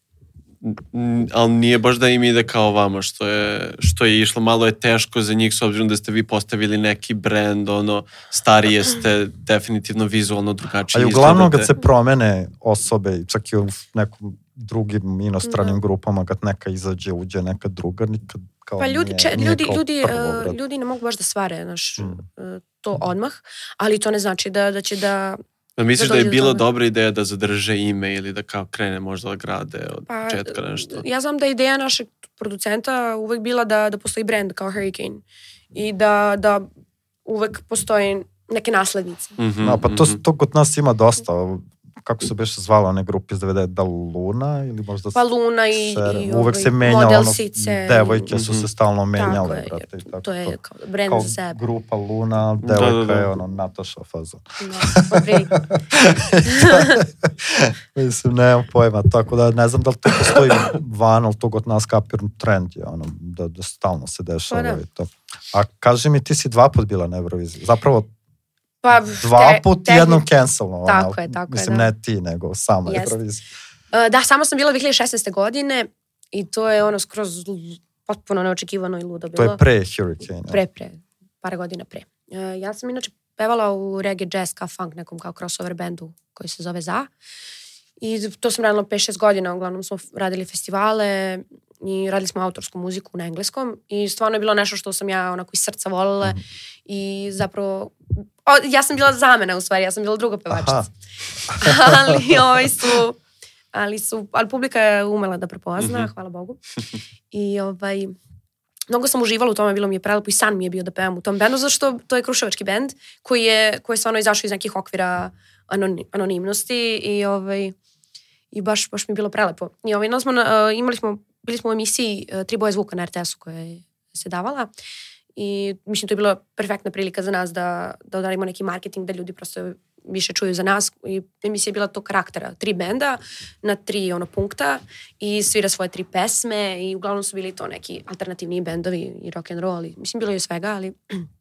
Ali nije baš da im ide kao vama, što je, što je išlo, malo je teško za njih s obzirom da ste vi postavili neki brand, ono, starije ste, definitivno vizualno drugačije A i uglavnom kad izgledate. se promene osobe, čak i u nekom drugim inostranim Da. grupama, kad neka izađe, uđe neka druga, nikad kao Pa ljudi, nije, če, nije ljudi, kao ljudi, prvo, brate. ljudi ne mogu baš da svare naš, Mm. uh, to odmah, ali to ne znači da, da će da... Da misliš da da je do bila toga. dobra ideja da zadrže ime ili da kao krene možda da grade od Pa, početka nešto? Ja znam da je ideja našeg producenta uvek bila da, da postoji brand kao Hurricane i da, da uvek postoje neke naslednice. Mhm, No, pa to, mhm. to kod nas ima dosta. Kako se beše zvala one grupe iz 90, da Luna ili možda... Pa Luna i, Sere. i Uvek ovaj, se menjalo, ono, modelsice. devojke su Mhm. se stalno Tako menjale, je, brate. i tako to je kao brand Kao za sebe. grupa Luna, Da, devojka da, da. je ono Nataša faza. Da, otprilike. Mislim, nemam pojma, tako da ne znam da li to postoji van, ali to kod nas kapirn trend je, ono, da, da stalno se dešava Pa da. i to. A kaži mi, ti si dva put bila na Euroviziji. Zapravo Pa, dva te- put tehni- jednom cancelno. Tako ono, je, tako je, Mislim, da. ne ti, nego sama Jeste. Eurovizija. Uh, Da, samo sam bila 2016. godine i to je ono skroz potpuno neočekivano i ludo To bilo. je pre Hurricane. Pre, pre, par godina pre. Uh, ja sam inače pevala u reggae, jazz, ka funk, nekom kao crossover bendu koji se zove ZA. I to sam radila 5-6 godina, uglavnom smo radili festivale i radili smo autorsku muziku na engleskom i stvarno je bilo nešto što sam ja onako iz srca volila Mhm. i zapravo o, ja sam bila zamena u stvari, ja sam bila druga pevačica. Ali ovaj su ali su, ali publika je umela da prepozna, Mhm. hvala Bogu. I ovaj, mnogo sam uživala u tome, bilo mi je prelepo i san mi je bio da pevam u tom bendu, zato što to je kruševački bend koji je, koji je stvarno izašao iz nekih okvira anoni, anonimnosti i ovaj, i baš, baš mi je bilo prelepo. I ovaj, no smo, na- imali smo, bili smo u emisiji uh, Tri boje zvuka na RTS-u koja je se davala i mislim to je bila perfektna prilika za nas da, da odradimo neki marketing, da ljudi prosto više čuju za nas i emisija je bila to karaktera, tri benda na tri ono punkta i svira svoje tri pesme i uglavnom su bili to neki alternativni bendovi i rock and roll, ali mislim bilo je svega, ali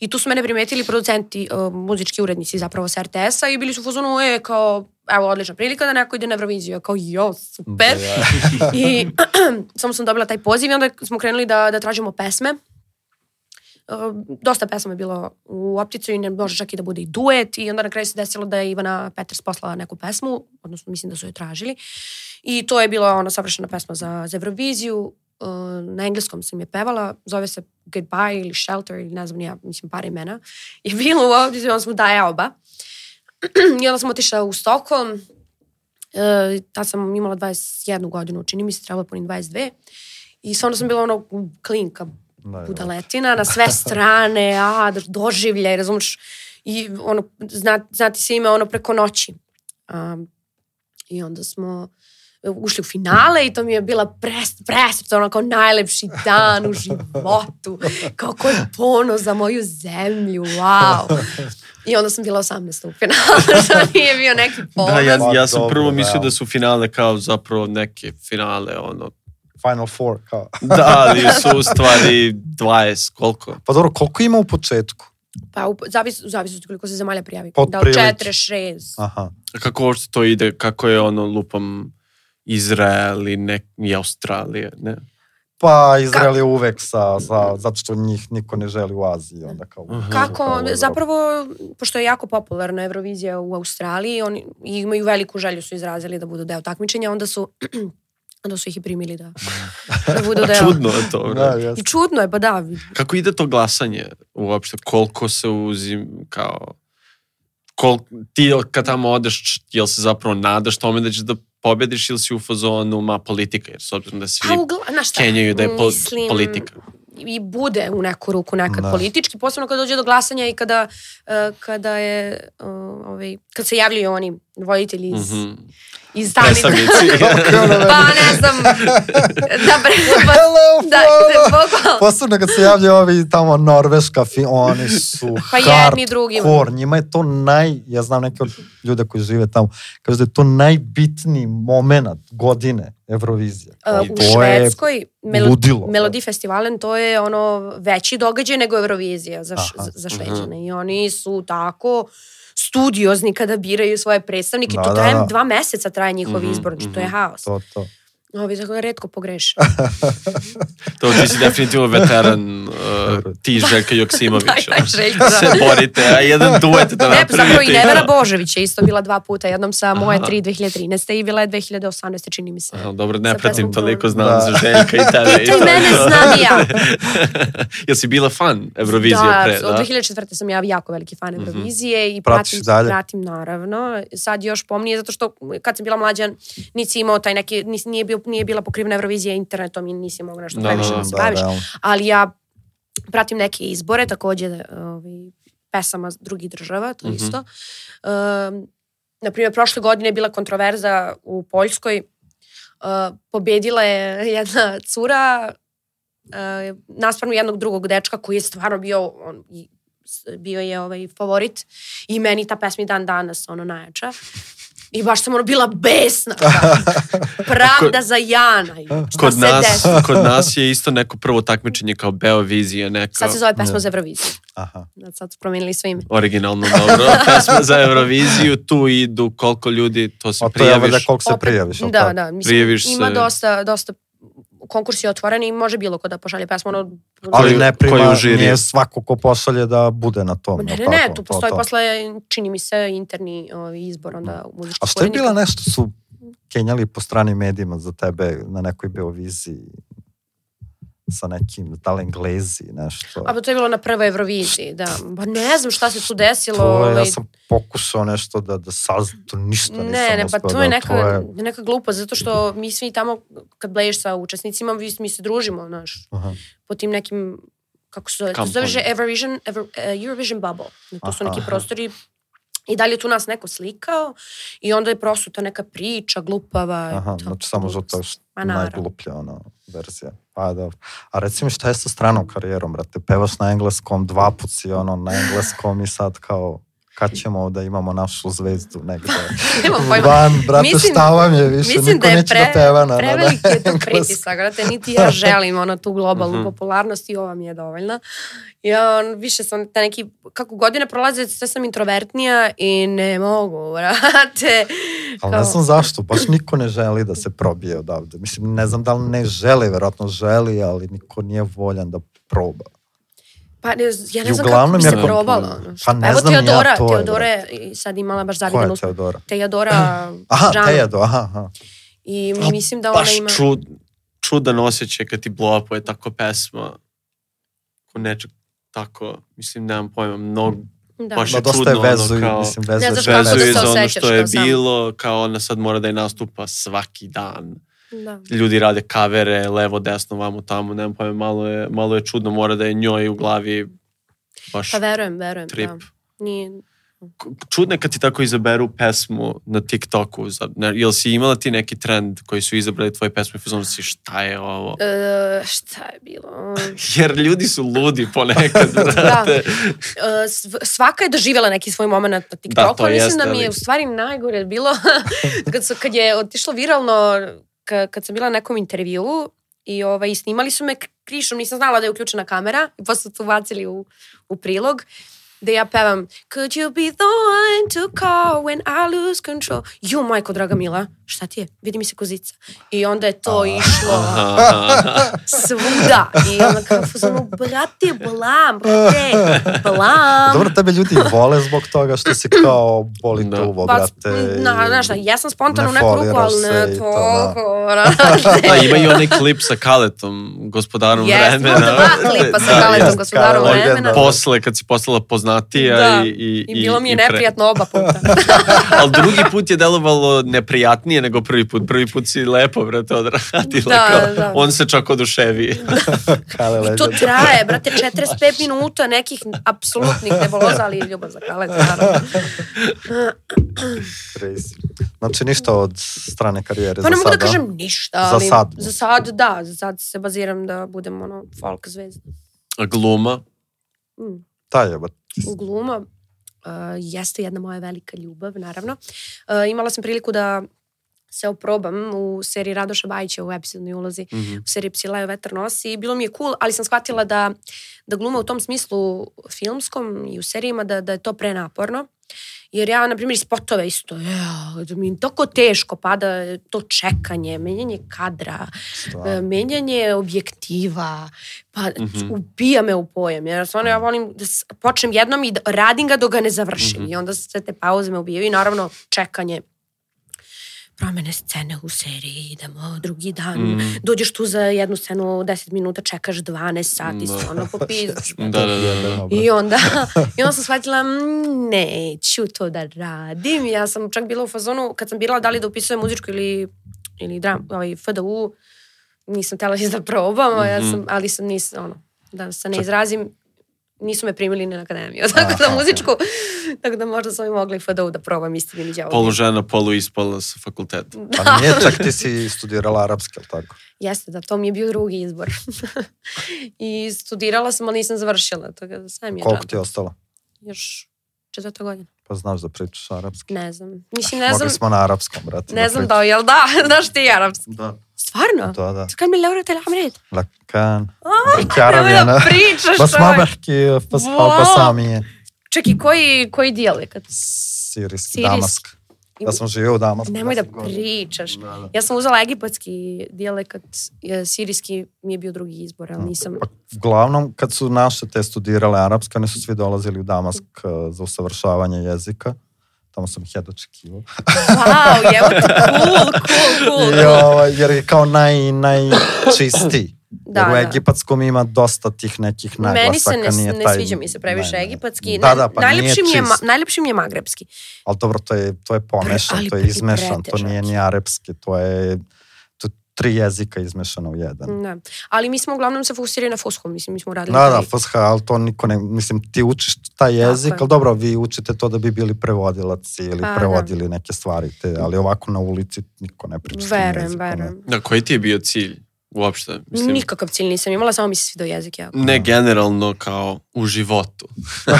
I tu su mene primetili producenti, uh, muzički urednici zapravo sa RTS-a i bili su u fazonu, e, kao, evo, odlična prilika da neko ide na Euroviziju. Ja kao, jo, super. Da, I samo sam dobila taj poziv i onda smo krenuli da, da tražimo pesme. Uh, dosta pesama je bilo u opticu i ne može čak i da bude i duet i onda na kraju se desilo da je Ivana Peters poslala neku pesmu, odnosno mislim da su je tražili i to je bila ona savršena pesma za, za Euroviziju uh, na engleskom sam je pevala, zove se Goodbye ili Shelter ili ne znam ja, mislim par imena, je bilo u ovdje, onda smo daje oba. I onda sam otišla u Stockholm, uh, tad sam imala 21 godinu, čini mi se trebalo punim 22. I stvarno sam bila ono klinka, Da, da. budaletina na sve strane, a, doživljaj, razumiješ, i ono, zna, znati se ime ono preko noći. Um, I onda smo ušli u finale i to mi je bila pres, presrca, ono kao najlepši dan u životu, kao koji ponos za moju zemlju, wow. I onda sam bila 18. u finalu, što nije bio neki ponos. Da, ja, Pa, ja sam dobro, prvo mislio da su finale kao zapravo neke finale, ono, Final Four, kao. da, ali su u stvari 20, koliko? Pa dobro, koliko ima u početku? Pa u, zavis, zavis od koliko se zemalja prijavi. Od Da, od prilike. 4, 6. Aha. Kako uopšte to ide, kako je ono lupam Izrael i, ne, i Australija, ne? Pa Izrael je uvek sa, sa, zato što njih niko ne želi u Aziji, onda kao... Aha. Kako, kao zapravo, pošto je jako popularna Eurovizija u Australiji, oni imaju veliku želju su izrazili da budu deo takmičenja, onda su onda su ih i primili da, da budu deo. Čudno je to, Da. I čudno je, pa da. Kako ide to glasanje uopšte? Koliko se uzim, kao... Kol, ti kad tamo odeš, jel se zapravo nadaš tome da ćeš da pobediš ili si u fazonu ma politika, jer s obzirom da svi Pa, ugla, kenjaju da je po, mislim, politika. i bude u neku ruku nekad Da. politički, posebno kada dođe do glasanja i kada, uh, kada je, uh, ovaj, kad se javljaju oni voditelji iz, Mhm. iz stanica. Predstavnici. pa ne znam, da, pa, Hello, da, da. Posebno kad se javljaju ovi tamo Norveška, fi, oni su Pa jedni hardcore. Njima je to naj, ja znam neke od ljude koji žive tamo, kažu da je to najbitniji moment godine Eurovizije. Uh, u Švedskoj melo. Melodi Festivalen to je ono veći događaj nego Eurovizija za, š, Aha. za, za Šveđane i oni su tako studiozni kada biraju svoje predstavnike. Da, to da, traje da. dva meseca traje njihov Mhm, izbor, znači to je mhm. haos. To, to. Ovi tako redko pogreše. To ti si definitivno veteran, uh, ti Željka Joksimović. Da, da. Se borite, a jedan duet da Ne, pa zapravo i napravite. Nevera Božević je isto bila dva puta, jednom sa moje Aha. 3 2013. i bila je 2018. čini mi se. Aha, dobro, ne pratim pesmom toliko, znam Da. za Željka i tebe. Pitaj mene, znam i ja. Jel si bila fan Eurovizije da, pre? od Da, 2004. sam ja jako veliki fan Mhm. Eurovizije i Pratiš pratim, dalje? pratim naravno. Sad još pomnije zato što kad sam bila mlađa nisi imao taj neki, nis, nije, bio, nije bila pokrivena Eurovizija internetom i nisi mogla nešto Da, previše da, da, se Da, baviš. realno. Ali ja pratim neke izbore, takođe ovaj, pesama drugih država, to Mhm. isto. Um, naprimjer, prošle godine je bila kontroverza u Poljskoj. Uh, pobedila je jedna cura uh, naspram jednog drugog dečka koji je stvarno bio on, bio je ovaj favorit i meni ta pesma dan danas ono najjača. I baš sam ono bila besna. Pravda za Jana. Šta Kod se nas, desilo? kod nas je isto neko prvo takmičenje kao Beovizija, neka Sad se zove pesma Ne. za Euroviziju. Aha. Sad su promijenili sve ime. originalno dobro pesma za Euroviziju, tu idu koliko ljudi, to se A to je prijaviš. koliko se prijaviš. Da, da. Mislim, Prijaviš ima se. dosta, dosta konkurs je otvoren i može bilo ko da pošalje pesmu. Ono, Ali Koji- ne prima, nije svako ko pošalje da bude na tom. ne, ne, ne, tako? tu To, postoji to. posle, čini mi se, interni ovaj, izbor onda u muzičkih A što je bila nešto su kenjali po stranim medijima za tebe na nekoj Beoviziji sa nekim, da li Englezi, nešto. A pa to je bilo na prvoj Euroviziji, da. Pa ne znam šta se tu desilo. to je, ja ovaj, sam pokušao nešto da, da saznam, to ništa nisam Ne, ne, pa uspeo to da- je neka, to je- neka glupost, zato što mi svi tamo, kad bleješ sa učesnicima, mi, mi se družimo, znaš, Aha. po tim nekim, kako se zove, to se zove Eurovision, Ever, uh, Eurovision Bubble. To su neki Aha. prostori I je tu nas neko slikao i onda je prosto ta neka priča glupava. Aha, to- znači samo zato što naravno. najgluplja ono, verzija. Pa dobro. A reci mi šta je sa stranom karijerom, brate? Pevaš na engleskom, dva put si ono na engleskom i sad kao kad ćemo da imamo našu zvezdu negde. Nemam pojma. Van, brate, Mislim- šta vam je više? Mislim Niko da je neće pre, da peva na, preveliki je to pritisak, brate, niti ja želim ono tu globalnu Mhm. popularnost i ova mi je dovoljna. Ja on, više sam te neki, kako godine prolaze, sve sam introvertnija i ne mogu, brate. Ali Kao- ne znam zašto, baš niko ne želi da se probije odavde. Mislim, ne znam da li ne želi, verovatno želi, ali niko nije voljan da proba. Pa ne, ja ne znam kako uglavnom bi se je- probala. Ono. Pa ne Evo znam ni ja, Teodora, to je, Teodora je i sad imala baš Ko je zavidanu Teodora? Teodora Aha, Žanu. Tejedo, aha, aha. I mislim da ona Baš ima... čud, čudan osjećaj kad ti blow upuje tako pesma. Ko nečeg tako, mislim, nemam pojma, mnogo, Da. baš je dosta je čudno, ono, vezuju, kao- mislim, vezuju. Ne znaš kako da se za ono osjećaš što je sam. bilo, kao ona sad mora da i nastupa svaki dan. Da. Ljudi rade kavere, levo, desno, vamo, tamo, nemam pojma, malo je, malo je čudno, mora da je njoj u glavi baš Pa verujem, verujem. trip. Da. Nije, čudno je kad ti tako izaberu pesmu na TikToku. Za, jel si imala ti neki trend koji su izabrali tvoje pesme i fuzonu si šta je ovo? E, šta je bilo? Jer ljudi su ludi ponekad, brate. E, sv- svaka je doživjela neki svoj moment na TikToku, Da, to ali mislim jeste, da mi je ali- u stvari najgore bilo kad, su, kad je otišlo viralno, kad sam bila na nekom intervjuu i ovaj, snimali su me krišom, nisam znala da je uključena kamera i posle su bacili u, u prilog da ja pevam Could you be the one to call when I lose control? Ju, majko, draga Mila, šta ti je? Vidi mi se kozica. I onda je to išlo svuda. I onda kao, fuzonu, brate, blam, brate, blam. Dobro, tebe ljudi vole zbog toga što si kao boli Da. tuvo, Pa, brate. na, znaš ja sam spontano u ne neku ruku, ali se ne to, da. toliko. Da, ima i onaj klip sa Kaletom, gospodarom Jest, vremena. ima dva klipa sa Da, Kaletom, jest. gospodarom vremena. Posle, kad si postala poznatija Da. i, i, I bilo mi je neprijatno oba puta. Ali drugi put je delovalo neprijatnije nego prvi put. Prvi put si lepo, brate, odradila. Da, kao, da. On se čak oduševi. Kale I to traje, brate, 45 minuta nekih apsolutnih neboloza, ali ljubav za Kaleta, naravno. Crazy. Znači ništa od strane karijere Pa ne za mogu da sada. kažem ništa, Za ali sad. za sad da, za sad se baziram da budem ono folk zvezda. A gluma? Mm. Da je, ba, gluma uh, jeste jedna moja velika ljubav, naravno. Uh, imala sam priliku da se oprobam u seriji Radoša Bajića u epizodnoj ulozi Mhm. u seriji Psilaju vetar nosi i bilo mi je cool, ali sam shvatila da, da gluma u tom smislu filmskom i u serijima da, da je to prenaporno. Jer ja, na primjer, iz spotove isto, ja, da mi tako teško pada to čekanje, menjanje kadra, stvarno. e, menjanje objektiva, pa Mhm. ubija me u pojam. Jer stvarno ja volim da počnem jednom i da radim ga dok ga ne završim. Mhm. I onda sve te pauze me ubijaju i naravno čekanje promene scene u seriji, idemo drugi dan, Mm. dođeš tu za jednu scenu 10 minuta, čekaš 12 sati, Da. stvarno popizdaš. Da, da, da. da. I onda, I onda sam shvatila, "Mm, neću to da radim. Ja sam čak bila u fazonu, kad sam birala da li da upisujem muzičku ili, ili dram, ovaj, FDU, nisam tela da probam, ja Mhm. sam, ali sam nisam, ono, da se ne izrazim, nisu me primili ni na akademiju, tako da muzičku, tako da možda sam i mogla i FDU da probam istini mi đavo. Polu žena, polu ispala sa fakulteta. Pa nije čak ti si studirala arapski, ali tako? Jeste, da, to mi je bio drugi izbor. I studirala sam, ali nisam završila, tako da mi je Koliko ti je ostalo? Još četvrta godina. Pa znaš da pričaš arapski. Ne znam. Mislim, ne Mogli znam, smo na arapskom, brate. ne znam da, jel da? Znaš ti arapski? Da. Stvarno? Da, da. Kan mi Laura tel Hamred? Lakan. Nemoj da pričaš Bas ma čovek. behki bas Wow. basamije. Čekaj, koji, koji dijalekat? Sirijski, Sirijski. Damask. Ja sam živio u Damasku. Nemoj da pričaš. Da, da. Ja sam uzela egipatski dijalekat, e, sirijski mi je bio drugi izbor, ali nisam... Pa, uglavnom, kad su naše te studirale arapske, oni su svi dolazili u Damask uh, za usavršavanje jezika. Tamo sam ih jedno očekivao. Wow, evo ti, cool, cool, cool. I, ovaj, jer je kao naj, najčistiji. Da, jer u da. egipatskom ima dosta tih nekih Meni se naglasaka. ne, nije ne taj, sviđa mi se previše ne, egipatski. Da, da, pa najlepši, mi je, najlepši mi je magrebski. Ali dobro, to je, to je pomešan, ali to je izmešan, to nije ni arapski, to je to, tri jezika izmešana u jedan. Da. Ali mi smo uglavnom se fokusirali na Foskom, mislim, mi smo radili Da, da, FSH, ali to niko ne, mislim, ti učiš taj jezik, je. ali dobro, vi učite to da bi bili prevodilac ili Pa, da. prevodili neke stvari, te, ali ovako na ulici niko ne priča Verujem, verujem. Da, koji ti je bio cilj uopšte? Mislim, Nikakav cilj nisam imala, samo mi se svidio jezik. Ja. ne generalno kao u životu. Pa,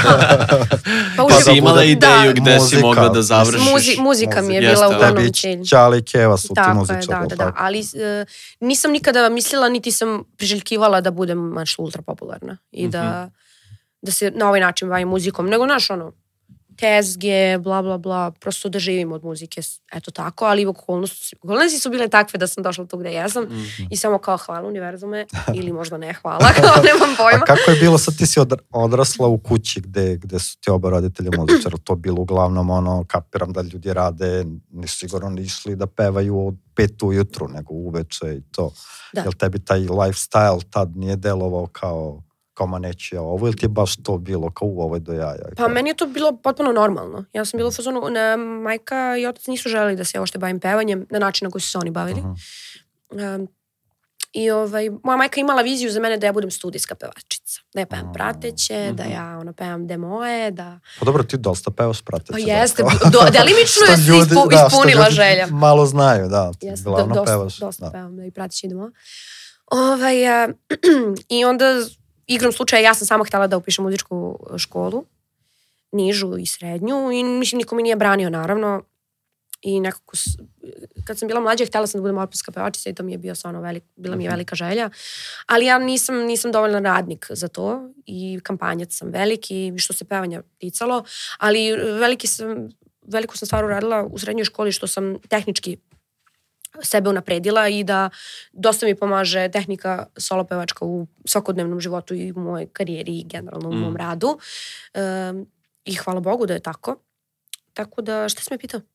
Pa uživ- si imala bude- ideju gde si Muzika, mogla da završiš. Muzi, muzika mi je bila da. uglavnom Tebi cilj. Ćala i Keva su ti Tako je, muzičari, da, da, da. Ali e, nisam nikada mislila, niti sam priželjkivala da budem baš ultra popularna i da, da se na ovaj način bavim muzikom. Nego, znaš, ono, tezge, bla, bla, bla, prosto da živim od muzike, eto tako, ali okolnosti, okolnosti su bile takve da sam došla tu gde jesam Mhm. i samo kao hvala univerzume ili možda ne hvala, kao nemam pojma. A kako je bilo, sad ti si odra- odrasla u kući gde, gde su ti oba roditelja muzičara, to bilo uglavnom ono, kapiram da ljudi rade, nisu sigurno ni išli da pevaju od pet ujutru, nego uveče i to. Da. Jel tebi taj lifestyle tad nije delovao kao kao ma neću ja ovo, ili ti je baš to bilo kao u ovoj do jaja? Pa meni je to bilo potpuno normalno. Ja sam bila u fazonu, na, majka i otac nisu želeli da se ja ošte bavim pevanjem na način na koji su se oni bavili. Um, I ovaj, moja majka imala viziju za mene da ja budem studijska pevačica. Da ja pevam A, prateće, da mhm. ja ono, pevam demoje, da... Pa dobro, ti dosta pevaš prateće. Pa da, jeste, kao- do, delimično je ljudi- ispu, da, ispunila ljudi želja. Malo znaju, da. Jeste, do, dosta, pevaš. dosta da. pevam da i prateći idemo. Ovaj, a, I onda, igrom slučaja, ja sam sama htjela da upišem muzičku školu, nižu i srednju, i mislim, niko mi nije branio, naravno. I nekako, kad sam bila mlađa, htjela sam da budem operska pevačica i to mi je bio stvarno velik, bila mi je velika želja. Ali ja nisam, nisam dovoljno radnik za to i kampanjac sam veliki, što se pevanja ticalo, ali veliki sam, veliku sam stvar uradila u srednjoj školi što sam tehnički sebe unapredila i da dosta mi pomaže tehnika solo pevačka u svakodnevnom životu i u mojoj karijeri i generalno u Mm. mom radu. Um, I hvala Bogu da je tako. Tako da, šta si me pitao? Ne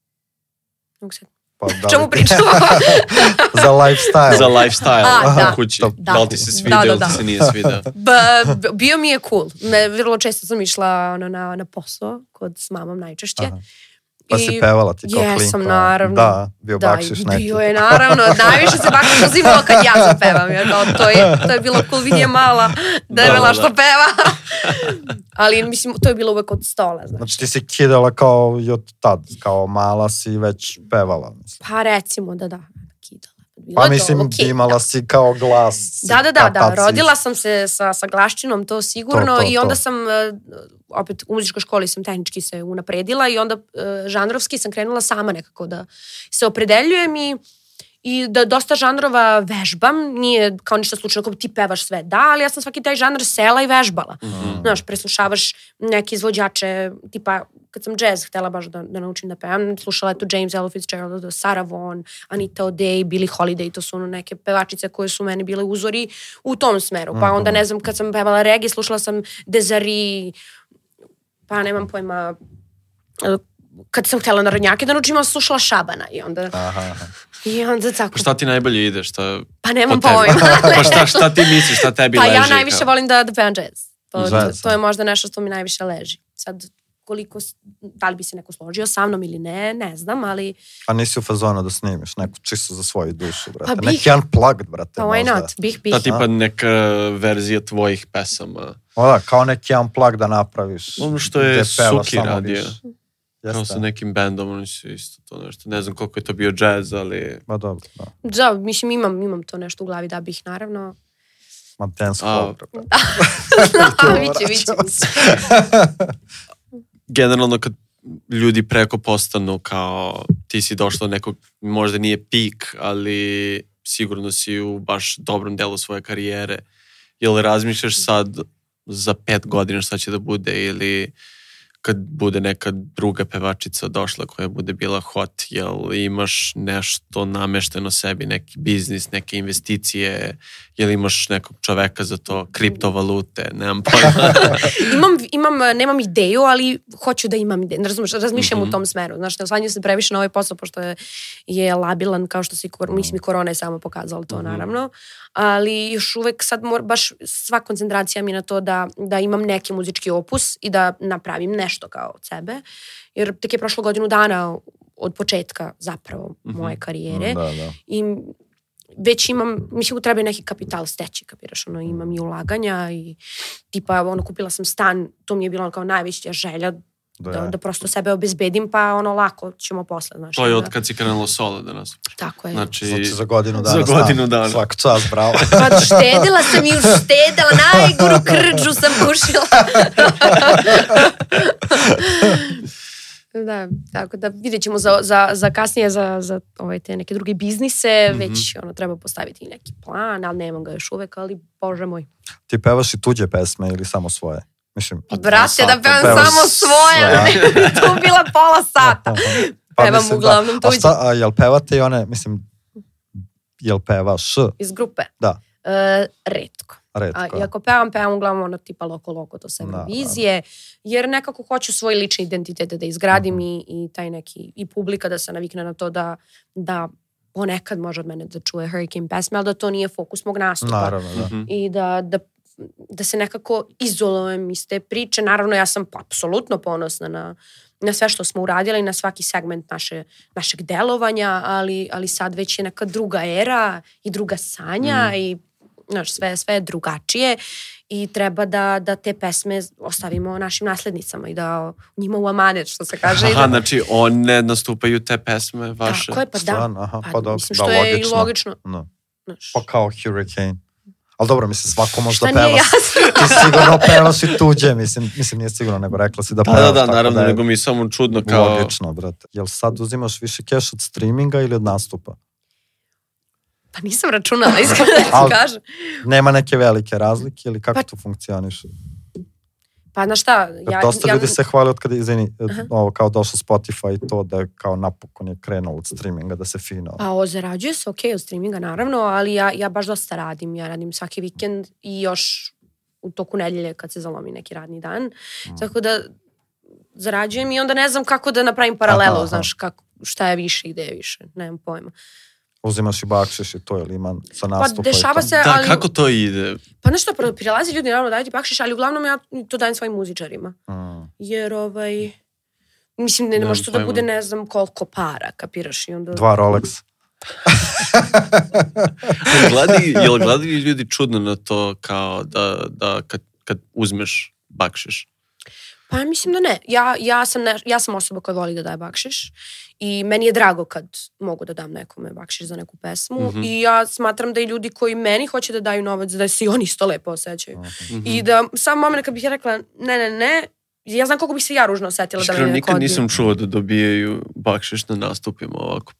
mogu se- Pa, da Čemu pričamo? za lifestyle. Za lifestyle A, da. u kući. Da. Da. li ti se Da, svidio da, ili da. ti se nije ba, b- bio mi je cool. Me, vrlo često sam išla ono, na, na posao kod s mamom najčešće. Aha. Pa si pevala ti kao Jesam, klinka. naravno. Da, bio Da, bakšiš i neki. bio je naravno, najviše se bakšiš uzimalo kad ja zapevam, jer kao to je, to je bilo cool, vidi je mala, debela Da, da, što da. peva. Ali mislim, to je bilo uvek od stola, znači. Znači ti si kidala kao i od tad, kao mala si već pevala. Mislim. Pa recimo da da. Bilo Pa je to mislim, okej, imala si kao glas. Da, da, da, da, rodila sam se sa, sa glaščinom, to sigurno, To, to, i onda to. sam, e, opet u muzičkoj školi sam tehnički se unapredila i onda e, žanrovski sam krenula sama nekako da se opredeljujem i i da dosta žanrova vežbam, nije kao ništa slučajno, kao ti pevaš sve, da, ali ja sam svaki taj žanr sela i vežbala. Mhm. Znaš, preslušavaš neke izvođače, tipa, kad sam jazz htela baš da, da naučim da pevam, slušala je tu James Ella Fitzgerald, Sarah Vaughan, Anita O'Day, Billie Holiday, to su ono neke pevačice koje su meni bile uzori u tom smeru. Pa onda, ne znam, kad sam pevala reggae, slušala sam Desiree, pa nemam pojma, kad sam htjela narodnjake da naučim, slušala Šabana i onda, Aha, aha. i onda tako, Pa šta ti najbolje ide? Šta, pa nemam pojma. pa šta, šta ti misliš? Šta tebi Pa leži? ja najviše kao? volim da, da pevam jazz. To, Jazz, to je možda nešto što mi najviše leži. Sad, koliko, da li bi se neko složio sa mnom ili ne, ne znam, ali A nisi u fazonu da snimiš neku čisto za svoju dušu, brate. Pa bih. Neki unplugged, brate, pa why možda. not, bih, bih. Da tipa neka verzija tvojih pesama. O da, kao neki unplugged da napraviš. Ono što je Suki radio. Kao Jeste. sa nekim bendom, oni su isto to nešto. Ne znam koliko je to bio jazz, ali... Ma dobro, da. Da, mislim, imam, imam to nešto u glavi da bih, naravno. Ma dance A. hall, brate. A, viće, viće, viće. Generalno kad ljudi preko postanu kao ti si došla do nekog, možda nije pik, ali sigurno si u baš dobrom delu svoje karijere. Jel razmišljaš sad za pet godina šta će da bude ili kad bude neka druga pevačica došla koja bude bila hot, jel imaš nešto namešteno sebi, neki biznis, neke investicije, jel imaš nekog čoveka za to, kriptovalute, nemam pojma. imam, imam, nemam ideju, ali hoću da imam ideju. Razumeš, razmišljam Mhm. u tom smeru. Znaš, ne oslanjam se previše na ovaj posao, pošto je, je labilan, kao što si, kor, mislim, i korona je samo pokazala to, Mhm. naravno. Ali još uvek sad mor, baš sva koncentracija mi na to da, da imam neki muzički opus i da napravim nešto kao od sebe. Jer tek je prošlo godinu dana od početka zapravo Mhm. moje karijere. Da, da. I već imam, mislim, treba neki kapital steći, kapiraš, ono, imam i ulaganja i tipa, ono, kupila sam stan, to mi je ono kao najveća želja da, da, da prosto sebe obezbedim, pa ono, lako ćemo posle, znaš. To je od kad si krenulo solo da nas. Tako je. Znači, Znači za godinu dana. Za godinu dana. Svaka čast, bravo. Pa štedila sam i uštedila, najgoru krđu sam pušila. da, tako da vidjet ćemo za, za, za kasnije za, za ovaj, te neke druge biznise, Mhm. već ono, treba postaviti neki plan, ali nemam ga još uvek, ali bože moj. Ti pevaš i tuđe pesme ili samo svoje? Mislim, Brate, da pevam samo svoje, to bila pola sata. Pevam uglavnom da. A tuđe. šta, a jel pevate i one, mislim, jel pevaš Iz grupe? Da. E, redko. A, redko? I ako pevam, pevam uglavnom ono tipa loko loko to se Da, da. vizije, jer nekako hoću svoj lični identitet da izgradim Mhm. i, i taj neki, i publika da se navikne na to da, da ponekad može od mene da čuje Hurricane pesme, ali da to nije fokus mog nastupa. Naravno, da. Mhm. I da, da, da se nekako izolujem iz te priče. Naravno, ja sam apsolutno ponosna na, na sve što smo uradili, na svaki segment naše, našeg delovanja, ali, ali sad već je neka druga era i druga sanja Mm. i znaš, sve, sve je drugačije i treba da, da te pesme ostavimo našim naslednicama i da njima u amanet, što se kaže. Aha, da, znači one nastupaju te pesme vaše. Tako je, pa da. Stvarno, aha, pa mislim, da, što je i logično. logično. No. Znaš, Pa kao Hurricane. Ali dobro, mislim, svako može šta da peva. Ti sigurno pevaš i tuđe, mislim, mislim nije sigurno, nego rekla si da Da, pevaš. da, da, tako naravno, je nego mi je samo čudno kao... Logično, brate. Jel sad uzimaš više keš od streaminga ili od nastupa? Pa nisam računala, iskreno da ti kažem. Nema neke velike razlike ili kako Pa- to funkcioniše? Pa znaš šta, ja, dosta ja, ljudi se hvali od kada, izvini, Aha. ovo kao došlo Spotify i to da je kao napokon je krenulo od streaminga da se fino. Pa o, zarađuje se, ok, od streaminga naravno, ali ja, ja baš dosta radim. Ja radim svaki vikend i još u toku nedelje kad se zalomi neki radni dan. Mm. Tako da zarađujem i onda ne znam kako da napravim paralelu, Aha, aha. znaš, kako, šta je više i gde je više, nemam pojma. Uzimaš i bakšiš i to ili ima sa Pa nastupa i dešava to? se, Da, ali... kako to ide? Pa nešto, prilazi ljudi, naravno daju ti bakšiš, ali uglavnom ja to dajem svojim muzičarima. Mm. Jer, ovaj, mislim, ne, ne može to da bude ne znam koliko para, kapiraš? I onda... Dva Rolex. Gledaju, jel gledaju ljudi čudno na to kao da, da kad, kad uzmeš bakšiš? Pa mislim da ne. Ja, ja, sam ne, ja sam osoba koja voli da daje bakšiš i meni je drago kad mogu da dam nekome bakšiš za neku pesmu Mhm. i ja smatram da i ljudi koji meni hoće da daju novac da se i oni isto lepo osjećaju. Mhm. Mhm. I da sam moment kad bih ja rekla ne, ne, ne, ja znam koliko bih se ja ružno osetila da Iskreno, me neko nikad odbije. nisam čuo da dobijaju bakšiš na nastupima ovako.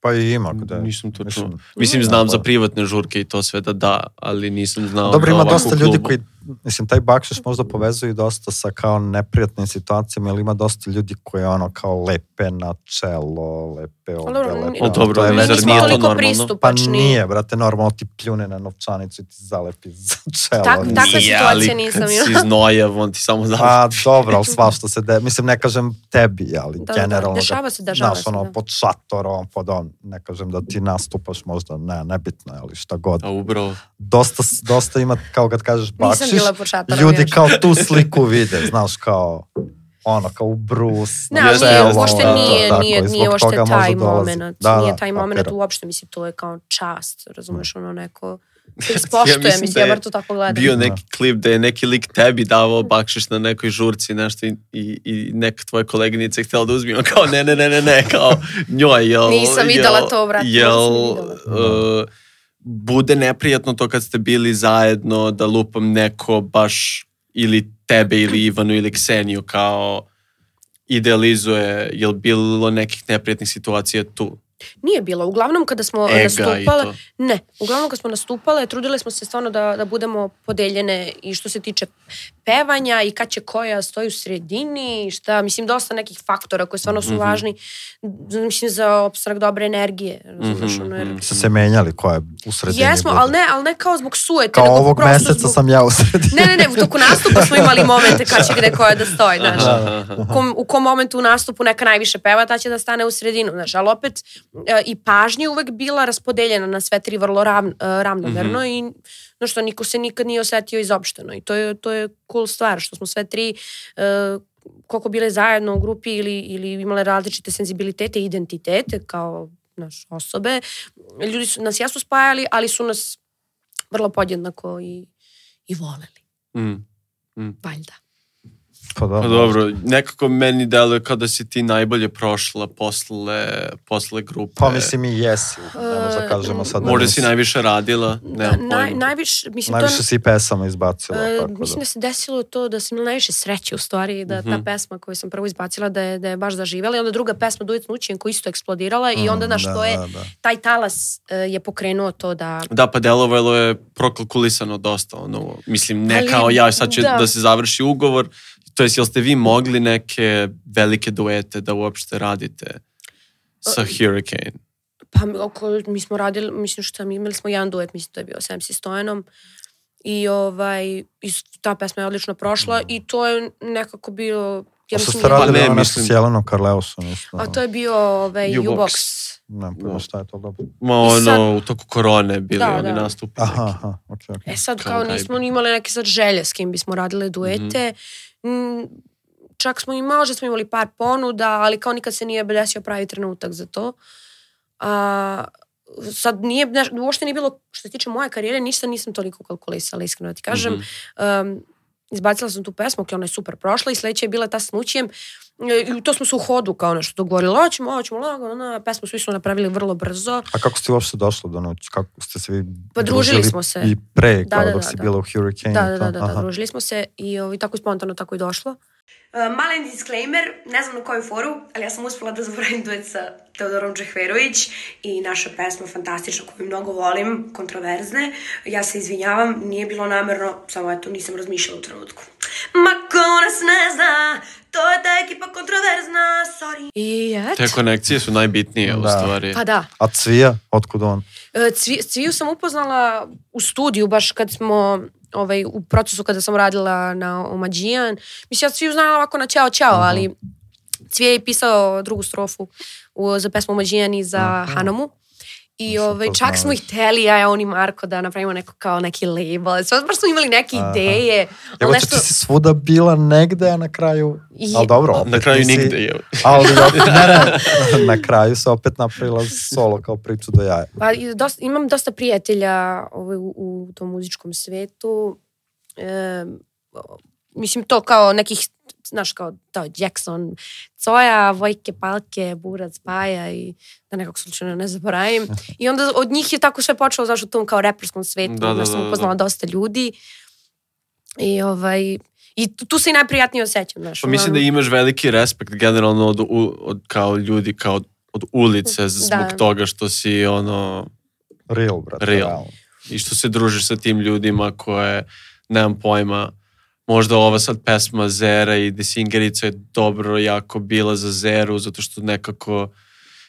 Pa i ima gde. Nisam to čuo. Mislim, da, znam za privatne žurke i to sve da da, ali nisam znao Dobro, da ima dosta ljudi koji, mislim, taj bakšiš možda povezuju dosta sa kao neprijatnim situacijama, ali ima dosta ljudi koji ono kao lepe na čelo, lepe Dobro, ovde, ni- lepe. O, dobro, to je već nije to toliko normalno? Pa pristupačni. nije, brate, normalno ti pljune na novčanicu i ti zalepi za čelo. Tak- takve Nije, situacije ali nisam imala. si znojav, on ti samo da... Pa dobro, ali svašta se de... Mislim, ne kažem tebi, ali Da, da, generalno... ga- dešava se, dešava znaš, se, ono, da. pod šatorom, pod on, ne kažem da ti nastupaš možda, ne, nebitno je, ali šta god. A ubravo. Dosta, dosta ima, kao kad kažeš Nisam bakšiš, bila pod šatorom ljudi još. kao tu sliku vide, znaš, kao ono, kao Bruce, Ne, ali nije, uopšte da, nije, tako, nije, nije uopšte taj moment. Da, nije da, taj moment kapiram. uopšte, mislim, to je kao čast, razumeš, ono neko... Se Ja mislim mislim, da ja je bar to tako gledam. Bio neki klip da je neki lik tebi davao bakšiš na nekoj žurci nešto i, i, i neka tvoja koleginica je htjela da uzme, on kao ne, ne, ne, ne, ne, kao njoj, jel... Nisam videla to, brate, Jel, uh, bude neprijatno to kad ste bili zajedno da lupam neko baš ili tebe ili Ivanu ili Kseniju kao idealizuje, jel bilo nekih neprijatnih situacija tu? Nije bilo. Uglavnom kada smo Ega nastupale, ne, uglavnom kad smo nastupale, trudile smo se stvarno da, da budemo podeljene i što se tiče pevanja i kad će koja stoji u sredini šta, mislim, dosta nekih faktora koji stvarno su Mhm. važni, mislim, za opstanak dobre energije, razumeš, Mhm, ono, jer mhm. Se se menjali ko je u sredini. Jesmo, ali ne, ali ne kao zbog sujete, Kao nego ovog meseca zbog... sam ja u sredini. Ne, ne, ne, u toku nastupa smo imali momente kad će gde koja da stoji, znaš. Aha, aha. U kom, u kom momentu u nastupu neka najviše peva, ta će da stane u sredinu, znaš, ali opet e, i pažnja je uvek bila raspodeljena na sve tri vrlo ravn, e, ravnomerno i no što niko se nikad nije osetio izopšteno i to je, to je cool stvar što smo sve tri e, koliko bile zajedno u grupi ili, ili imale različite senzibilitete i identitete kao naš osobe. Ljudi su, nas jesu spajali, ali su nas vrlo podjednako i, i voleli. Mm. Valjda. Pa da, Pa dobro, nekako meni deluje kao da si ti najbolje prošla posle, posle grupe. Pa mislim i jesi, ne možda E, kažemo sad da Možda nisi. si najviše radila, nemam Na, naj, pojma. najviše, mislim, Najviše to, si i pesama izbacila. e, tako mislim da. da se desilo to da sam imala najviše sreće u stvari, da ta Mhm. pesma koju sam prvo izbacila da je, da je baš zaživjela i onda druga pesma Duet s Nućijem koja isto eksplodirala i onda naš Mm, da, to je, da, da. taj talas e, je pokrenuo to da Da, pa delovalo je prokalkulisano dosta, ono, mislim, ne Ali, kao ja, sad će da. da. se završi ugovor, to jest, jel ste vi mogli neke velike duete da uopšte radite sa Hurricane? Pa mi, oko, mi smo radili, mislim šta, mi imali smo jedan duet, mislim to je bio sa MC Stojanom. I ovaj, i ta pesma je odlično prošla i to je nekako bio... Ja A što mislim, ste radili Pa ne, ono mislim- s Jelenom Karleusom? Isto. A to je bio ovaj, U-box. Ne, pojma šta je to dobro. Ma ono, sad- u toku korone bili Da, oni da. nastupi. Aha, aha, okej, okej. E sad, Kao kao nismo ni imali neke sad želje s kim bismo radile duete. Mm, Čak smo i možda smo imali par ponuda, ali kao nikad se nije desio pravi trenutak za to. A, sad nije, neš, uopšte nije bilo, što se tiče moje karijere, ništa nisam toliko kalkulisala, iskreno da ti kažem. Mhm. Um, izbacila sam tu pesmu, ok, ona je super prošla i sledeća je bila ta s nućijem e, i to smo se u hodu kao nešto dogovorili, hoćemo, hoćemo, lagano, na, pesmu svi smo napravili vrlo brzo. A kako ste uopšte došli do noći? Kako ste se vi Pa družili smo se. I pre, Da, kao da, dok da, si da. bila u Hurricane? Da, i da, da, da, da, Aha. družili smo se i ovaj, tako spontano tako i došlo. Uh, malen disclaimer, ne znam na koju foru, ali ja sam uspela da zaboravim duet sa Teodorom Džehverović i naša pesma fantastična koju mnogo volim, kontroverzne. Ja se izvinjavam, nije bilo namerno, samo eto nisam razmišljala u trenutku. Ma ko nas ne zna, to je ta ekipa kontroverzna, sorry. I eto. Te konekcije su najbitnije u Da. stvari. Pa da. A Cvija, otkud on? E, Cvi, Cviju sam upoznala u studiju baš kad smo ovaj, u procesu kada sam radila na Omađijan. Mislim, ja Cviju znala ovako na Ćao Ćao, ali Cvije je pisao drugu strofu u, za pesmu Omađijan i za Hanomu. I ovaj, čak smo ih hteli, ja, ja on i Marko, da napravimo neko kao neki label. Sve, baš smo imali neke Aha. ideje. ali Evo nešto... ti si svuda bila negde, a na kraju... I- Ali dobro, opet Na kraju nisi- nigde je. Ali opet, ne, ne, na kraju se opet napravila solo kao priču do jaja. Pa, i dosta, imam dosta prijatelja ovaj, u, u tom muzičkom svetu. E, mislim, to kao nekih, znaš, kao to Jackson, Coja, Vojke, Palke, Burac, Baja i da nekog slučajno ne zaboravim. I onda od njih je tako sve počelo, znaš, u tom kao reperskom svetu. Da, da, znaš, sam da, da. upoznala dosta ljudi. I ovaj... I tu se i najprijatnije osjećam, znaš. Pa mislim da imaš veliki respekt generalno od, od kao ljudi, kao od ulice zbog Da. toga što si ono Real, brate, Real. realno. i što se družiš sa tim ljudima koje, nemam pojma, možda ova sad pesma Zera i Desingerica je dobro jako bila za Zeru, zato što nekako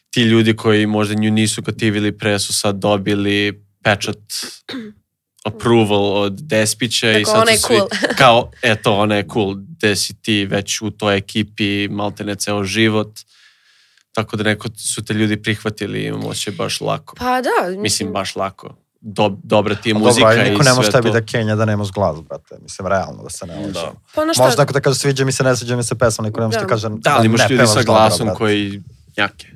ti ljudi koji možda nju nisu kativili pre su sad dobili pečat approval od Despića i sad ona je svi cool. kao, eto, ona je cool, gde si ti već u toj ekipi, malte ne ceo život. Tako da neko su te ljudi prihvatili i imam osjećaj baš lako. Pa da, Mislim, baš lako. Dob, dobra ti je muzika dobro, ali niko i ne može tebi da kenja da nemaš glas, brate. Mislim, realno da se ne lažemo. Da. pa ono što... Možda ako te kaže sviđa mi se, ne sviđa mi se pesma, niko ne može Da. da kaže Da, ali imaš ljudi sa dobro, glasom brate. koji jake.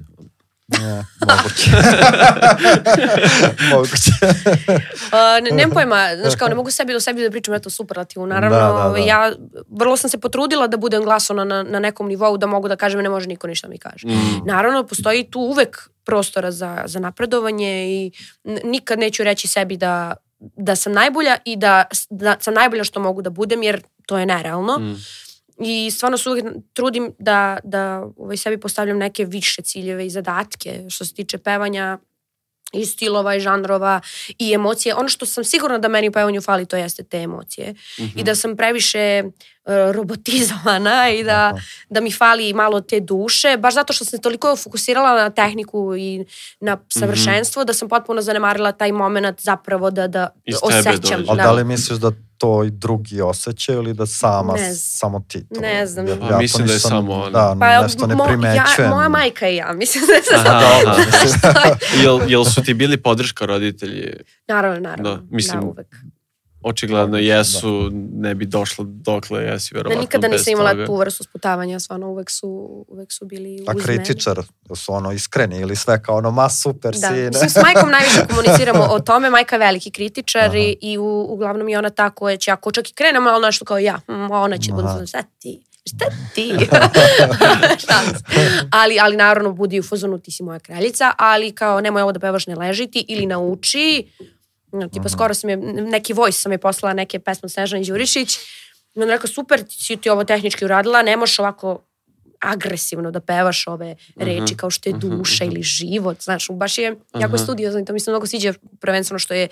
Ne, moguće. moguće. Uh, ne, nemam pojma, znaš kao, ne mogu sebi do sebi da pričam eto superlativu. Naravno, Da, da, da. ja vrlo sam se potrudila da budem glasona na, na nekom nivou da mogu da kažem ne može niko ništa mi kaže. Mm. Naravno, postoji tu uvek prostora za, za napredovanje i nikad neću reći sebi da, da sam najbolja i da, da sam najbolja što mogu da budem, jer to je nerealno. Mm. I stvarno se uvijek trudim da, da ovaj, sebi postavljam neke više ciljeve i zadatke što se tiče pevanja i stilova i žanrova i emocije. Ono što sam sigurna da meni u pevanju fali to jeste te emocije. Mhm. I da sam previše e, robotizovana i da, da mi fali malo te duše, baš zato što sam se toliko fokusirala na tehniku i na savršenstvo da sam potpuno zanemarila taj moment zapravo da, da Iz osjećam. Da. da li misliš da to i drugi osjećaju ili da sama, samo ti to? Ne znam. Ja, ja mislim da je samo ona. Da, Pa nešto ne primećujem. Ja, moja majka i ja, mislim da se Aha, sad... aha. jel, jel su ti bili podrška roditelji? Naravno, naravno. Da, mislim- da, uvek. Očigledno Odlično, jesu, ne bi došla dokle jesi verovatno nikada bez nisam imala tu vrstu sputavanja, stvarno uvek su, uvek su bili A uz mene. kritičar, da su ono iskreni ili sve kao ono, ma super Da, si, ne? mislim, s majkom najviše komuniciramo o tome, majka je veliki kritičar Aha. i, i u, uglavnom je ona ta koja će, ako čak i krene malo nešto kao ja, mm, ona će Aha. bude, šta ti? Šta ti? Ali, ali naravno budi u fazonu ti si moja kraljica, ali kao nemoj ovo da pevaš ne ležiti ili nauči. No, tipa skoro sam je, neki voice sam je poslala neke pesme od Snežane Đurišić. I onda rekao, super, ti si ti ovo tehnički uradila, ne možeš ovako agresivno da pevaš ove reči kao što je duša ili život, znaš, baš je jako studiozno i to mi se mnogo sviđa prvenstveno što je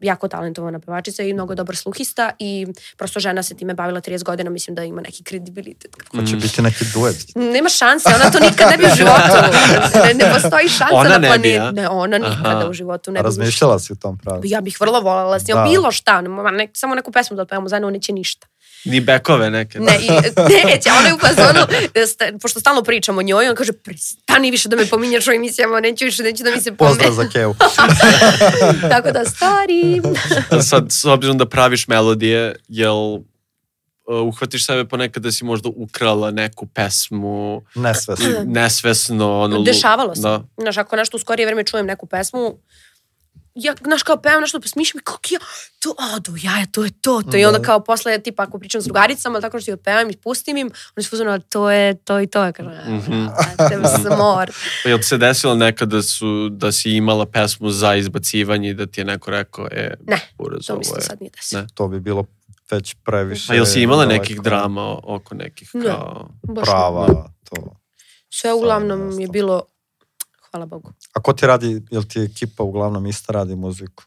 jako talentovana pevačica i mnogo dobar sluhista i prosto žena se time bavila 30 godina, mislim da ima neki kredibilitet. Kako- Hoće biti neki duet. Nema šanse, ona to nikad ne bi u životu. Ne, ne postoji šansa Ona na ne bi, planeti. a? Ne, ona nikada Aha. u životu ne bi. razmišljala si u tom pravu. Ja bih vrlo voljela s njom, Da. bilo šta, ne, samo neku pesmu da otpevamo zajedno, neće ništa. Ni bekove neke. Ne, i, neće, ona je u fazonu, sta, pošto stalno pričamo o njoj, on kaže, prestani više da me pominješ u emisijama, neću više, neću da mi se Pozdrav pomene. za Kevu. Tako da, stari. Sad, s obzirom da praviš melodije, jel uh, uhvatiš sebe ponekad da si možda ukrala neku pesmu Nesvesno. nesvesno ono, Dešavalo se. Da. Znaš, ako nešto u skorije vreme čujem neku pesmu, ja, znaš, kao pevam nešto, pa smišljam i kako ja, to, a, do jaja, to je to, to. I onda Da. kao posle, tipa, ako pričam s drugaricama, tako što ti otpevam i pustim im, oni su fuzonu, to je to i to. Ja kažem, Mhm. mm smor. Pa jel se desilo nekad da, su, da si imala pesmu za izbacivanje i da ti je neko rekao, e, Ne, buraz, To ovo mi se je... sad nije desilo. Ne. To bi bilo već previše. A jel si imala daleko. nekih drama oko nekih Ne. kao... Baš ne. Prava, to. Sve uglavnom je bilo, hvala Bogu. A ko ti radi, jel ti ekipa uglavnom ista radi muziku?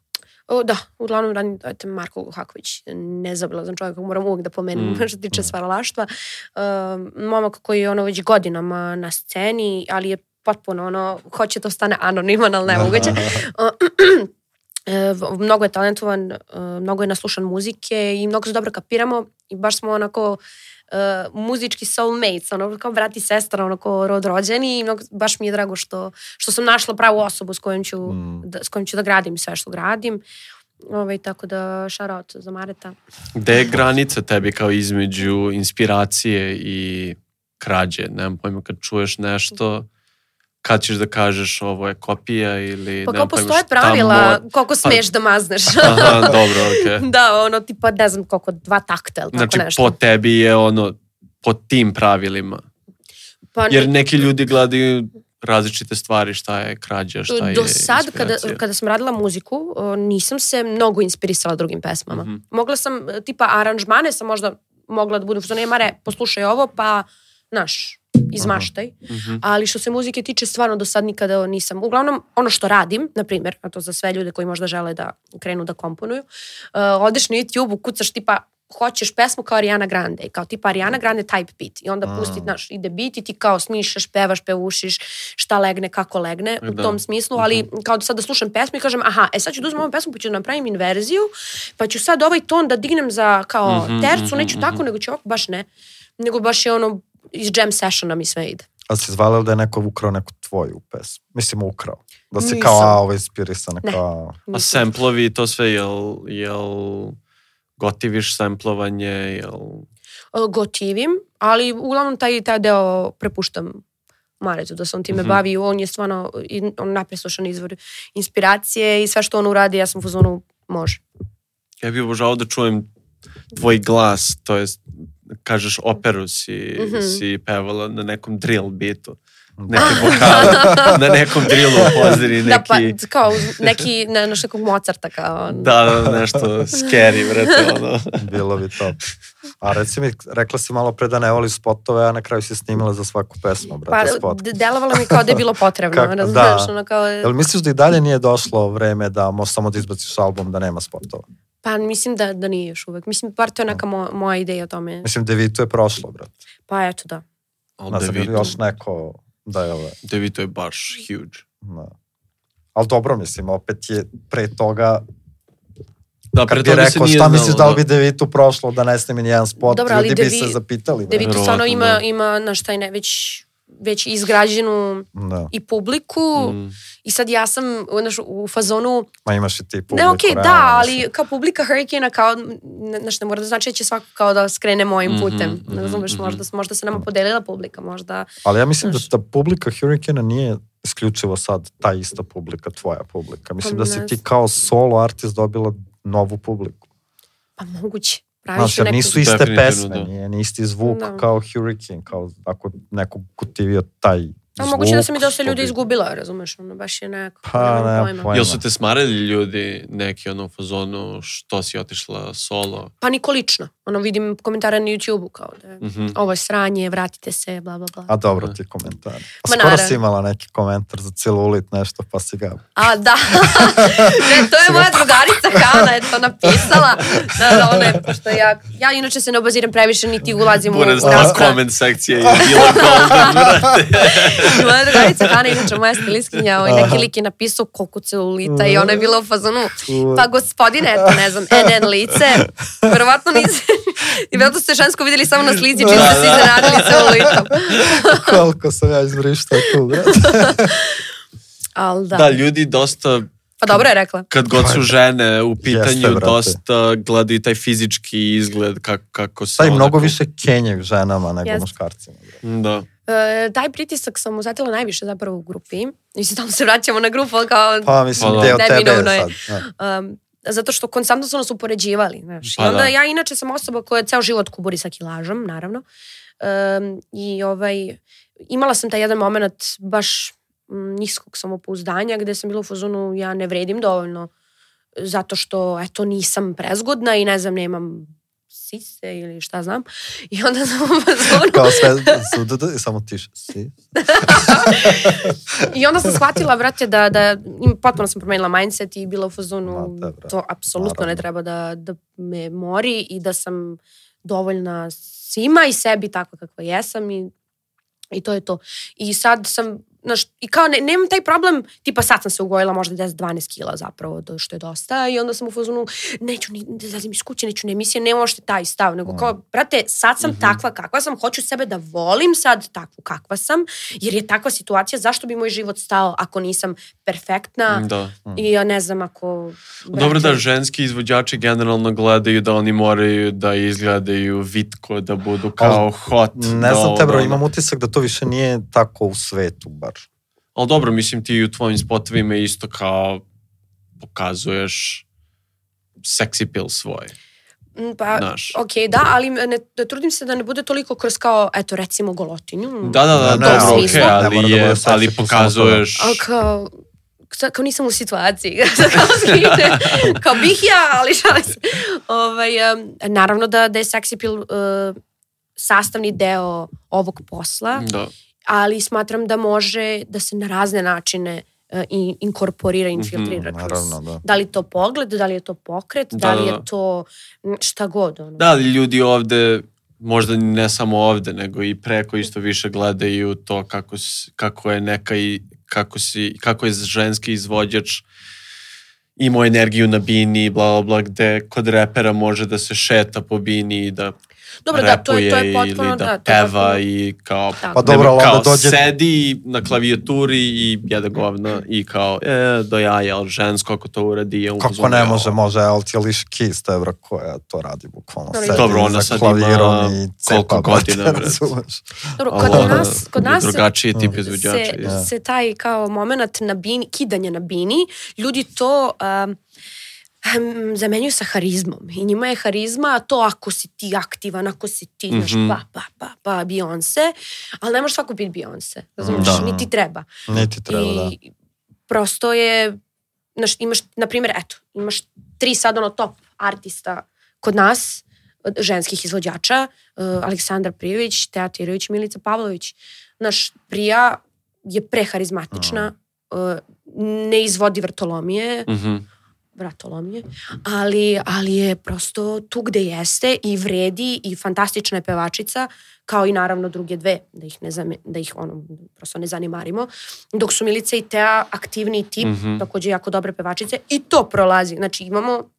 O, da, uglavnom radim eto, Marko Haković, nezabilazan čovjek, moram uvijek da pomenem Mm. što se tiče stvaralaštva. Um, momak koji je ono već godinama na sceni, ali je potpuno ono, hoće to stane anoniman, ali nemoguće. E, mnogo je talentovan, e, mnogo je naslušan muzike i mnogo se dobro kapiramo i baš smo onako e, muzički soulmates, ono kao brat i sestra, ono kao rod rođeni i mnogo, baš mi je drago što, što sam našla pravu osobu s kojom ću, Mm. da, s kojom ću da gradim sve što gradim. Ovaj, tako da, shout out za Mareta. Gde je granica tebi kao između inspiracije i krađe? Nemam pojma kad čuješ nešto, kad ćeš da kažeš ovo je kopija ili... Pa kao postoje pravila mod- koliko smeš da mazneš. Aha, dobro, okej. da, ono, tipa, ne znam koliko, dva takta ili tako Znači, nešto. po tebi je ono, po tim pravilima. pa, Jer neki ljudi gledaju različite stvari, šta je krađa, šta je Do sad, kada, kada sam radila muziku, nisam se mnogo inspirisala drugim pesmama. Mhm. Mogla sam, e, tipa, aranžmane sam možda mogla da budu, što ne, Mare, poslušaj ovo, pa, znaš, izmaštaj. Mhm. Ali što se muzike tiče, stvarno do sad nikada nisam. Uglavnom, ono što radim, na primjer, a to za sve ljude koji možda žele da krenu da komponuju, uh, odeš na YouTube, ukucaš tipa hoćeš pesmu kao Ariana Grande i kao tipa Ariana Grande type beat i onda Mm. pusti, znaš, ide beat i ti kao smišaš, pevaš, pevušiš, šta legne, kako legne, u Da. tom smislu, ali kao da sad da slušam pesmu i kažem, aha, e sad ću da uzmem ovu pesmu pa ću da napravim inverziju, pa ću sad ovaj ton da dignem za kao Mhm, tercu, mhm, neću tako, nego ću ovako, baš ne. Nego baš je ono, iz jam sessiona mi sve ide. A si zvalila da je neko ukrao neku tvoju pesmu? Mislim, ukrao. Da si Nisam. kao, a, ovo je inspirisana, Ne. kao... A semplovi i to sve, jel, jel gotiviš semplovanje, jel... Gotivim, ali uglavnom taj, taj deo prepuštam Maretu da se on time Mhm. bavi. On je stvarno i- on napreslušan izvor inspiracije i sve što on uradi, ja sam u fazonu može. Ja bih obožavao da čujem tvoj glas, to jest kažeš operu si, Mhm. si pevala na nekom drill bitu. Neki vokal, na nekom drillu u pozadini, neki... Da, pa kao neki, ne, naš nekog Mozarta kao... Da, da, nešto scary, vrete, ono. Bilo bi to. A reci mi, rekla si malo pre da ne voli spotove, a na kraju si snimila za svaku pesmu, Pa, brate, spot. d- delovalo mi kao da je bilo potrebno, Kako- razumiješ, da. ono kao... Jel misliš da i dalje nije došlo vreme da možeš samo da izbaciš album da nema spotova? Pa mislim da, da nije još uvek. Mislim, bar to je neka mo, moja ideja o tome. Mislim, Devito je prošlo, brate. Pa eto da. Ali Ne znam, Devito, još neko da je ove. Devito je baš huge. Da. Ali dobro, mislim, opet je pre toga, Da, kad pre bi toga se rekao nije šta znalo, misliš da li bi Devitu prošlo da ne snimi ni jedan spot, Dobro, ali ljudi bi Devi- se zapitali. brate. Devito stvarno ima, da. ima naš taj ne, već već izgrađenu Da. i publiku Mm. i sad ja sam znaš, u fazonu Ma imaš i ti publiku. Ne, okej, da, realno, ali kao publika Hurricane kao, znaš, ne mora da znači da će svako kao da skrene mojim Mhm, putem. mhm, Ne razumeš, mhm. možda, možda se nama podelila publika, možda... Ali ja mislim Znaš. da ta publika Hurricane nije isključivo sad ta ista publika, tvoja publika. Mislim Pa da si ti kao solo artist dobila novu publiku. Pa moguće. Praviš Znaš, jer nisu iste pesme, da. nije ni isti zvuk Da. kao Hurricane, kao ako neko kutivio taj A zvuk. moguće da sam i dosta ljudi bi- izgubila, razumeš, ono, baš je neko... Pa, nemam pojma. Jel su te smarali ljudi neki ono u fazonu što si otišla solo? Pa niko lično. Ono, vidim komentare na YouTube-u kao da je Mhm. ovo je sranje, vratite se, bla, bla, bla. A dobro ti komentar. A Ma skoro naravno. si imala neki komentar za celulit nešto, pa si ga... A, da. ne, to je moja drugarica Hana, je to napisala. Da, da, ona je, pošto ja, ja inače se ne obaziram previše, niti ulazim u Buraz ta rasprave. comment sekcija je bila golden, brate. moja drugarica Hana, inače moja stilistkinja, ovaj, neki lik je napisao koliko celulita i ona je bila u fazonu, pa gospodine, eto, ne znam, NN lice, verovatno nisi, i verovatno ste žensko vidjeli samo na slizi, čim ste se iznenadili celulitom. Koliko sam ja izvrištao tu, brate. Al da. Da, ljudi dosta Pa dobro je rekla. kad god su žene u pitanju, Jeste, dosta gledaju taj fizički izgled kako, kako se... Taj onako- mnogo više kenjaju ženama nego Jeste. muškarcima. Da. E, taj pritisak sam uzetila najviše zapravo u grupi. I sad tamo se vraćamo na grupu, ali kao... Pa mislim, Pa da. deo tebe je sad. da. Um, zato što konstantno su nas upoređivali. Znaš. Pa I onda da. ja inače sam osoba koja ceo život kuburi sa kilažom, naravno. Um, I ovaj, imala sam taj jedan moment baš niskog samopouzdanja gde sam bila u fazonu ja ne vredim dovoljno zato što eto nisam prezgodna i ne znam nemam sise ili šta znam. I onda sam u fazonu Kao sve, su, d- d- samo tiš. Si. I onda sam shvatila, brate, da, da potpuno sam promenila mindset i bila u fazonu, Ma da, to apsolutno ne treba da, da me mori i da sam dovoljna svima i sebi tako kakva jesam i, i to je to. I sad sam, znaš, i kao ne, nemam taj problem, tipa sad sam se ugojila možda 10-12 kila zapravo, do, što je dosta i onda sam u fazonu, neću ni, da zazim iz kuće, neću ne emisije, nema ošte taj stav, nego kao, brate, sad sam Mhm. takva kakva sam, hoću sebe da volim sad takvu kakva sam, jer je takva situacija, zašto bi moj život stao ako nisam perfektna Da. i ja ne znam ako... Dobro da brate, ženski izvođači generalno gledaju da oni moraju da izgledaju vitko, da budu kao hot. Ne da znam te, bro, ono- imam utisak da to više nije tako u svetu, bar. Ali dobro, mislim ti u tvojim spotovima isto kao pokazuješ seksi pil svoj. Mm, Pa, Znaš. ok, da, ali ne, da trudim se da ne bude toliko kroz kao, eto, recimo golotinju. Da, da, da, Ne, dobro, ne, ne da ali, je, seksi ali pokazuješ... Ali kao, kao nisam u situaciji. Kao bih ja, ali šalim se. Ovaj, um, naravno da, da je seksi pil uh, sastavni deo ovog posla, Da. Ali smatram da može da se na razne načine uh, i inkorporira, infiltrira kroz Naravno, da. da li je to pogled, da li je to pokret, da, Da, li je da. to šta god. Ono. Da, ali ljudi ovde, možda ne samo ovde, nego i preko isto više gledaju to kako, kako je neka i kako, si, kako je ženski izvođač imao energiju na bini, bla, bla, bla, gde kod repera može da se šeta po bini i da Dobro, da, to je, to je potpuno, ili da, da, to je peva potpuno- i kao Tako. Pa dobro, ne, ali kao dođe- sedi na klavijaturi i jede govna i kao e, do jaja, ali žensko ako to uradi je Kako ne može, može Alicia Alicia Keys, to je bro koja to radi bukvalno. Dobro, Sedi Dobro, ona za sad klavirom ima i koliko godina, razumeš? Dobro, Ali kod ona nas, kod je nas drugačiji tip Mm. izvođača. se, je. se taj kao moment na bini, kidanje na bini, ljudi to um, zamenjuju sa harizmom. I njima je harizma to ako si ti aktivan, ako si ti, znaš, Mhm. pa, pa, pa, pa, Beyoncé, ali ne može svako biti Beyoncé. Razumiješ, Da. niti treba. Niti treba, da. I prosto je, znaš, imaš, na primjer, eto, imaš tri sad ono top artista kod nas, ženskih izvođača, uh, Aleksandar Prijović, Teja Tirović, Milica Pavlović. Naš Prija je preharizmatična, uh, ne izvodi vrtolomije, Mhm. Vratolomije, ali, ali je prosto tu gde jeste i vredi i fantastična je pevačica, kao i naravno druge dve, da ih, ne zame, da ih ono, prosto ne zanimarimo. Dok su Milica i Tea aktivni tip, Mhm. takođe jako dobre pevačice i to prolazi. Znači imamo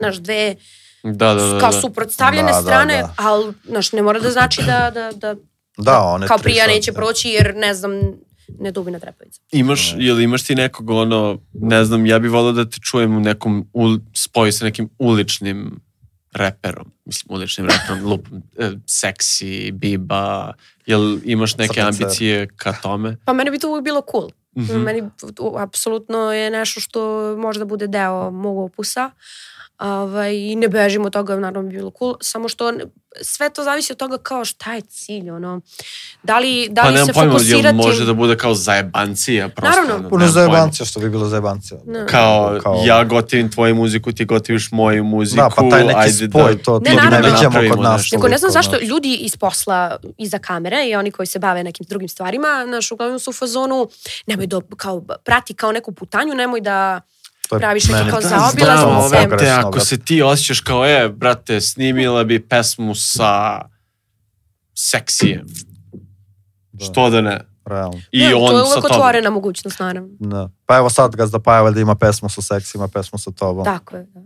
naš dve Da, da, da. kao da. suprotstavljene Da, da, strane, da. ali naš, ne mora da znači da, da, da Da, one kao prija neće da. proći jer ne znam, ne dubina trepavica. Imaš, jel imaš ti nekog ono, ne znam, ja bih volao da te čujem u nekom ul, spoju sa nekim uličnim reperom. Mislim, uličnim reperom, lupom, e, seksi, biba, jel imaš neke Crnacer. ambicije ka tome? Pa meni bi to uvijek bilo cool. Mhm. Meni to apsolutno je nešto što možda bude deo mog opusa. Ovaj, I ne bežim od toga, naravno bi bilo cool. Samo što sve to zavisi od toga kao šta je cilj. Ono. Da li, da pa li nemam se pojma, fokusirati... može da bude kao zajebancija? Prosto, Naravno. ono, Puno zajebancija, što bi bilo zajebancija. Ne. Kao, Kao- ja gotivim tvoju muziku, ti gotiviš moju muziku. Da, pa taj neki ajde spoj, da, to, to Ne, ne, ne naravno. vidimo Napravimo kod nas. Nego ne znam zašto znaš. ljudi iz posla iza kamere i oni koji se bave nekim drugim stvarima, naš, uglavnom su u fazonu, nemoj da kao, prati kao neku putanju, nemoj da Je praviš neki kao ali, brate, pogrešno, ako se ti osjećaš kao, e, brate, snimila bi pesmu sa seksijem. Da. Što da ne? Realno. I Ne, on to je uvek tobom. otvorena mogućnost, naravno. Da. Pa evo sad Gazda Pajeva da ima pesmu sa seksi, ima pesmu sa tobom. Tako je. Da.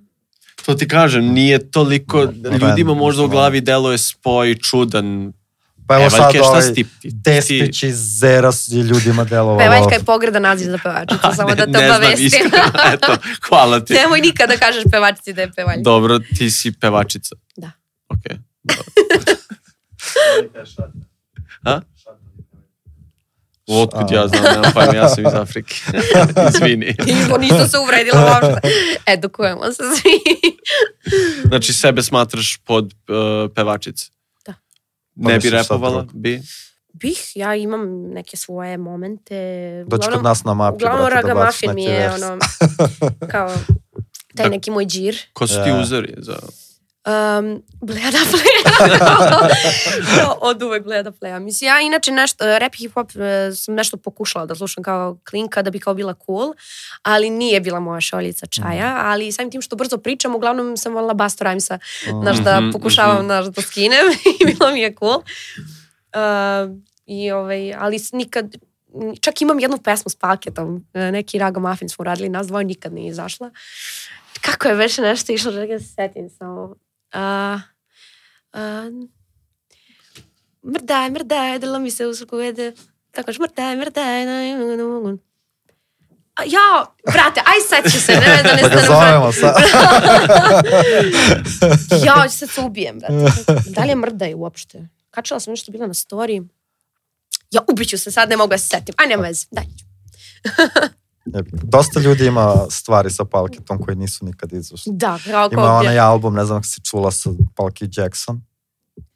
To ti kažem, nije toliko, Da, ljudima random, možda u glavi deluje spoj čudan. Pa evo sad Pevaljke, šta ovaj si ti? ti- Despić iz Zeras je ljudima delovalo. Pevaljka je pogreda naziv za pevačicu, samo da te ne znam, obavestim. iskreno, eto, hvala ti. Nemoj nikada da kažeš pevačici da je pevaljka. Dobro, ti si pevačica. Da. Ok. A? Otkud ja znam, nemam pojma, ja sam iz Afrike. Izvini. Nisam, nisam se uvredila uopšte. Edukujemo se svi. Znači, sebe smatraš pod uh, pevačice? Da. Ne bi repovala? Bi? Bih, ja imam neke svoje momente. Doći Uglavnom- kod nas na mapi, Uglavnom brate, da baciš Ragamuffin mi je vers. ono, kao taj Da. neki moj džir. Ko su ti Ja. uzori za... Um, bleda playa. no, od uvek bleda playa. Mislim, ja inače nešto, rap hip hop e, sam nešto pokušala da slušam kao klinka da bi kao bila cool, ali nije bila moja šoljica čaja, Mhm. ali samim tim što brzo pričam, uglavnom sam volila Busta Rhymesa, znaš da Mhm, pokušavam, mhm. znaš da skinem i bilo mi je cool. Uh, I ovaj, ali nikad, čak imam jednu pesmu s paketom, e, neki Raga Muffin smo radili, nas dvoje nikad nije izašla. Kako je već nešto išlo, da se setim samo. A, a, mrdaj, mrdaj, delo mi se usluku vede. Tako što mrdaj, mrdaj, da ne mogu. A, ja, brate, aj sad ću se, ne, da ne zovemo sad. Ja, ću sad se ubijem, brate. Da li je mrdaj uopšte? Kačala sam nešto bila na story. Ja, ubiću se sad, ne mogu se setim. Aj, nema veze, daj. E, Dosta ljudi ima stvari sa Palketom koji nisu nikad izašli. Da, kao Ima onaj album, ne znam ako si čula sa Palki Jackson.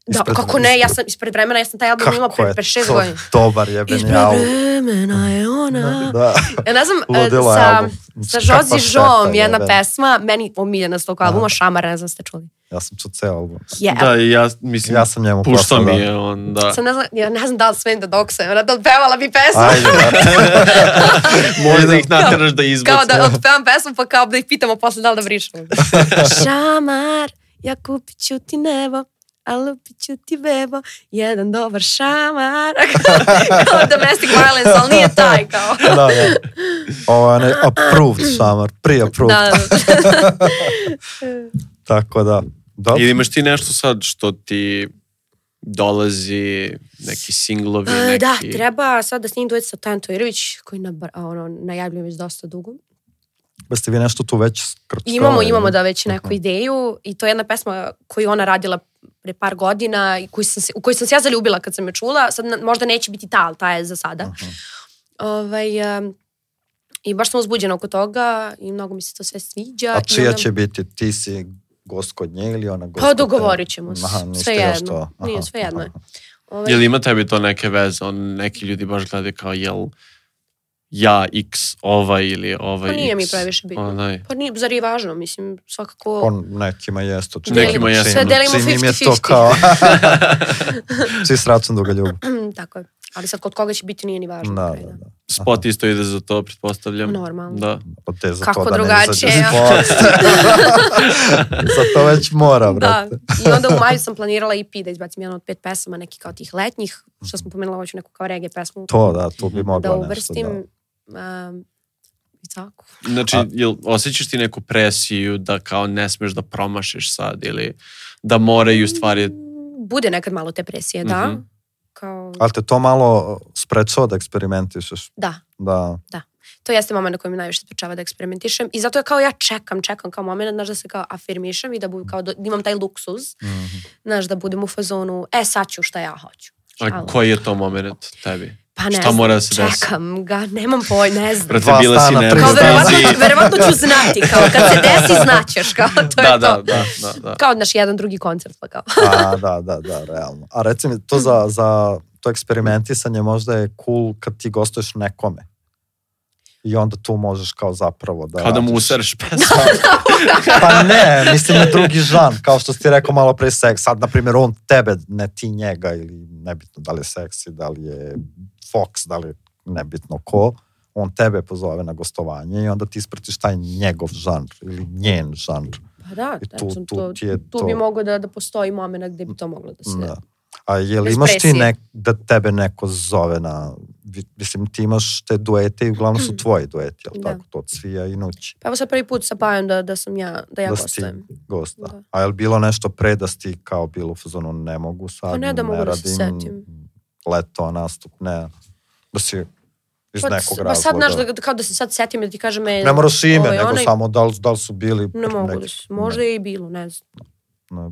Da, Ispred- kako ne, ja sam ispred vremena, ja sam taj album Kako pre, je pre šest to godina. dobar jebeni Ispred vremena je ona. Da, Ja ne znam, e, ludilo je sa, sa Jozi Žom jedna jebeni. pesma, meni omiljena s tog albuma, Aha. Šamar, ne znam ste čuli. Ja sam čuo ceo album. Yeah. Da, ja mislim, Ja sam njemu puštao poslao, mi da. je on, da. Sam ne znam, ja ne znam da li smem da doksujem, da odpevala bi pesmu. Ajde. Možda ih natjeraš da izbaci. kao da otpevam pesmu, pa kao da ih pitamo posle da li da brišemo. šamar, ja kupit ću ti nebo, a lupit ću ti bebo, jedan dobar šamar. kao domestic violence, ali nije taj kao. da, da. Ovo je onaj approved šamar, pre-approved. da, da. Tako da. Dobro. Ili imaš ti nešto sad što ti dolazi, neki singlovi, E, neki... Da, treba sad da snimim duet sa Tajan Tojrović, koji na, ono, najavljujem već dosta dugo. Jeste vi nešto tu već skrčkali? Imamo, imamo da već neku ideju i to je jedna pesma koju ona radila pre par godina i koju sam se, u koju sam se ja zaljubila kad sam je čula. Sad možda neće biti ta, ali ta je za sada. Ovaj, um, I baš sam uzbuđena oko toga i mnogo mi se to sve sviđa. A čija onda- će biti? Ti si gost kod nje ili ona gost Pa dogovorit ćemo se. Aha, niste Sve još jedno. to. Aha, Nije, sve jedno je. Ovaj, Jel ima tebi to neke veze? On, neki ljudi baš gledaju kao jel ja x ovaj ili ovaj Pa nije x. mi previše bitno. Onaj. Pa nije, zar je važno, mislim, svakako... On nekima jeste. Delimo- Nekima jeste. Sve delimo Čim im je 50-50. to kao... Svi s račun da ga ljubu. Tako je. Ali sad kod koga će biti nije ni važno. Da, da, da. Spot isto ide za to, pretpostavljam. Normalno. Da. Od te za Kako to da drugačije, ne izađe spot. za to već mora, Da, brate. i onda u maju sam planirala EP da izbacim jedan od pet pesama, neki kao tih letnjih, što smo pomenula, hoću neku kao reggae pesmu To, da, tu bi mogla da nešto. uvrstim. Da. Um, I tako. Znači, A- jel osjećaš ti neku presiju da kao ne smeš da promašiš sad ili da moraju stvari... Bude nekad malo te presije, da. Mhm. kao, Ali te to malo sprečava da eksperimentišeš. da, Da. to jeste moment na kojem me najviše sprečava da eksperimentišem i zato je kao ja čekam, čekam kao moment, znaš, da se kao afirmišem i da, bu, kao da imam taj luksuz, Mhm. znaš, da budem u fazonu, e, sad ću šta ja hoću. A koji je to moment tebi? Pa ne Šta znam, mora da se desi? čekam ga, nemam poj, ne znam. Brate, Dva bila si stana, Kao verovatno, verovatno ću znati, kao kad se desi znaćeš, kao to je Da, to. da, da, da, da. Kao naš jedan drugi koncert, pa kao. A, da, da, da, realno. A reci mi, to za, za to eksperimentisanje možda je cool kad ti gostuješ nekome. I onda tu možeš kao zapravo da... Kao da mu usereš pesmu. Pa ne, mislim na drugi žan, kao što si ti rekao malo pre seks. Sad, na primjer, on tebe, ne ti njega, ili nebitno da li je seksi, da li je Fox, da li nebitno ko, on tebe pozove na gostovanje i onda ti ispratiš taj njegov žanr ili njen žanr. Pa da, I tu, tu- tu, to, je tu to. bi moglo da, da postoji moment gde bi to moglo da se... Da. A je li imaš ti nek, da tebe neko zove na, mislim ti imaš te duete i uglavnom su tvoji dueti, jel Da. tako, to cvija i nući. Pa evo sad prvi put sa Pajom da, da sam ja, da ja Da gostujem. gost, da. A je li bilo nešto pre da si kao bilo u fazonu ne mogu sad, Pa ne da mogu da se setim. Leto, nastup, ne, da si iz Pa, nekog pa razloga. sad, znaš, da, kao da se sad setim da ti kažem... E, ne moraš ime, ovaj, nego onaj- samo da li, da li su bili... Ne mogu neki- da se, možda je i bilo, ne znam. ne.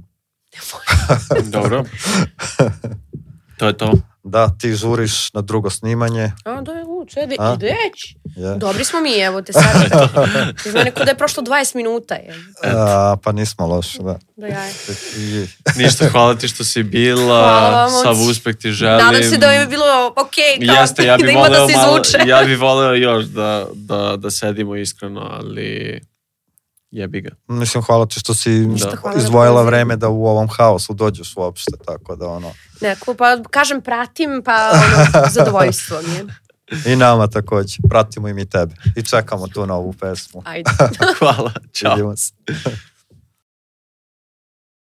Dobro. To je to. Da, ti žuriš na drugo snimanje. A, da je, u, čede, A? ideć. Je. Dobri smo mi, evo te sad. Iz mene kuda je prošlo 20 minuta. Je. A, pa nismo loši, da. Da ja je. Ništa, hvala ti što si bila. Hvala vam, Sav uspeh ti želim. Nadam se da je bilo okej, kao Jeste, ja da bih ima voleo da se malo, ja bih voleo još da, da, da sedimo iskreno, ali jebi ga. Mislim, hvala ti što si na izdvojila pozivu. vreme da u ovom haosu dođeš uopšte, tako da ono... Neko, pa kažem pratim, pa ono, zadovoljstvo mi je. I nama takođe, pratimo i mi tebe. I čekamo tu novu pesmu. Ajde. Hvala, čao. Vidimo se.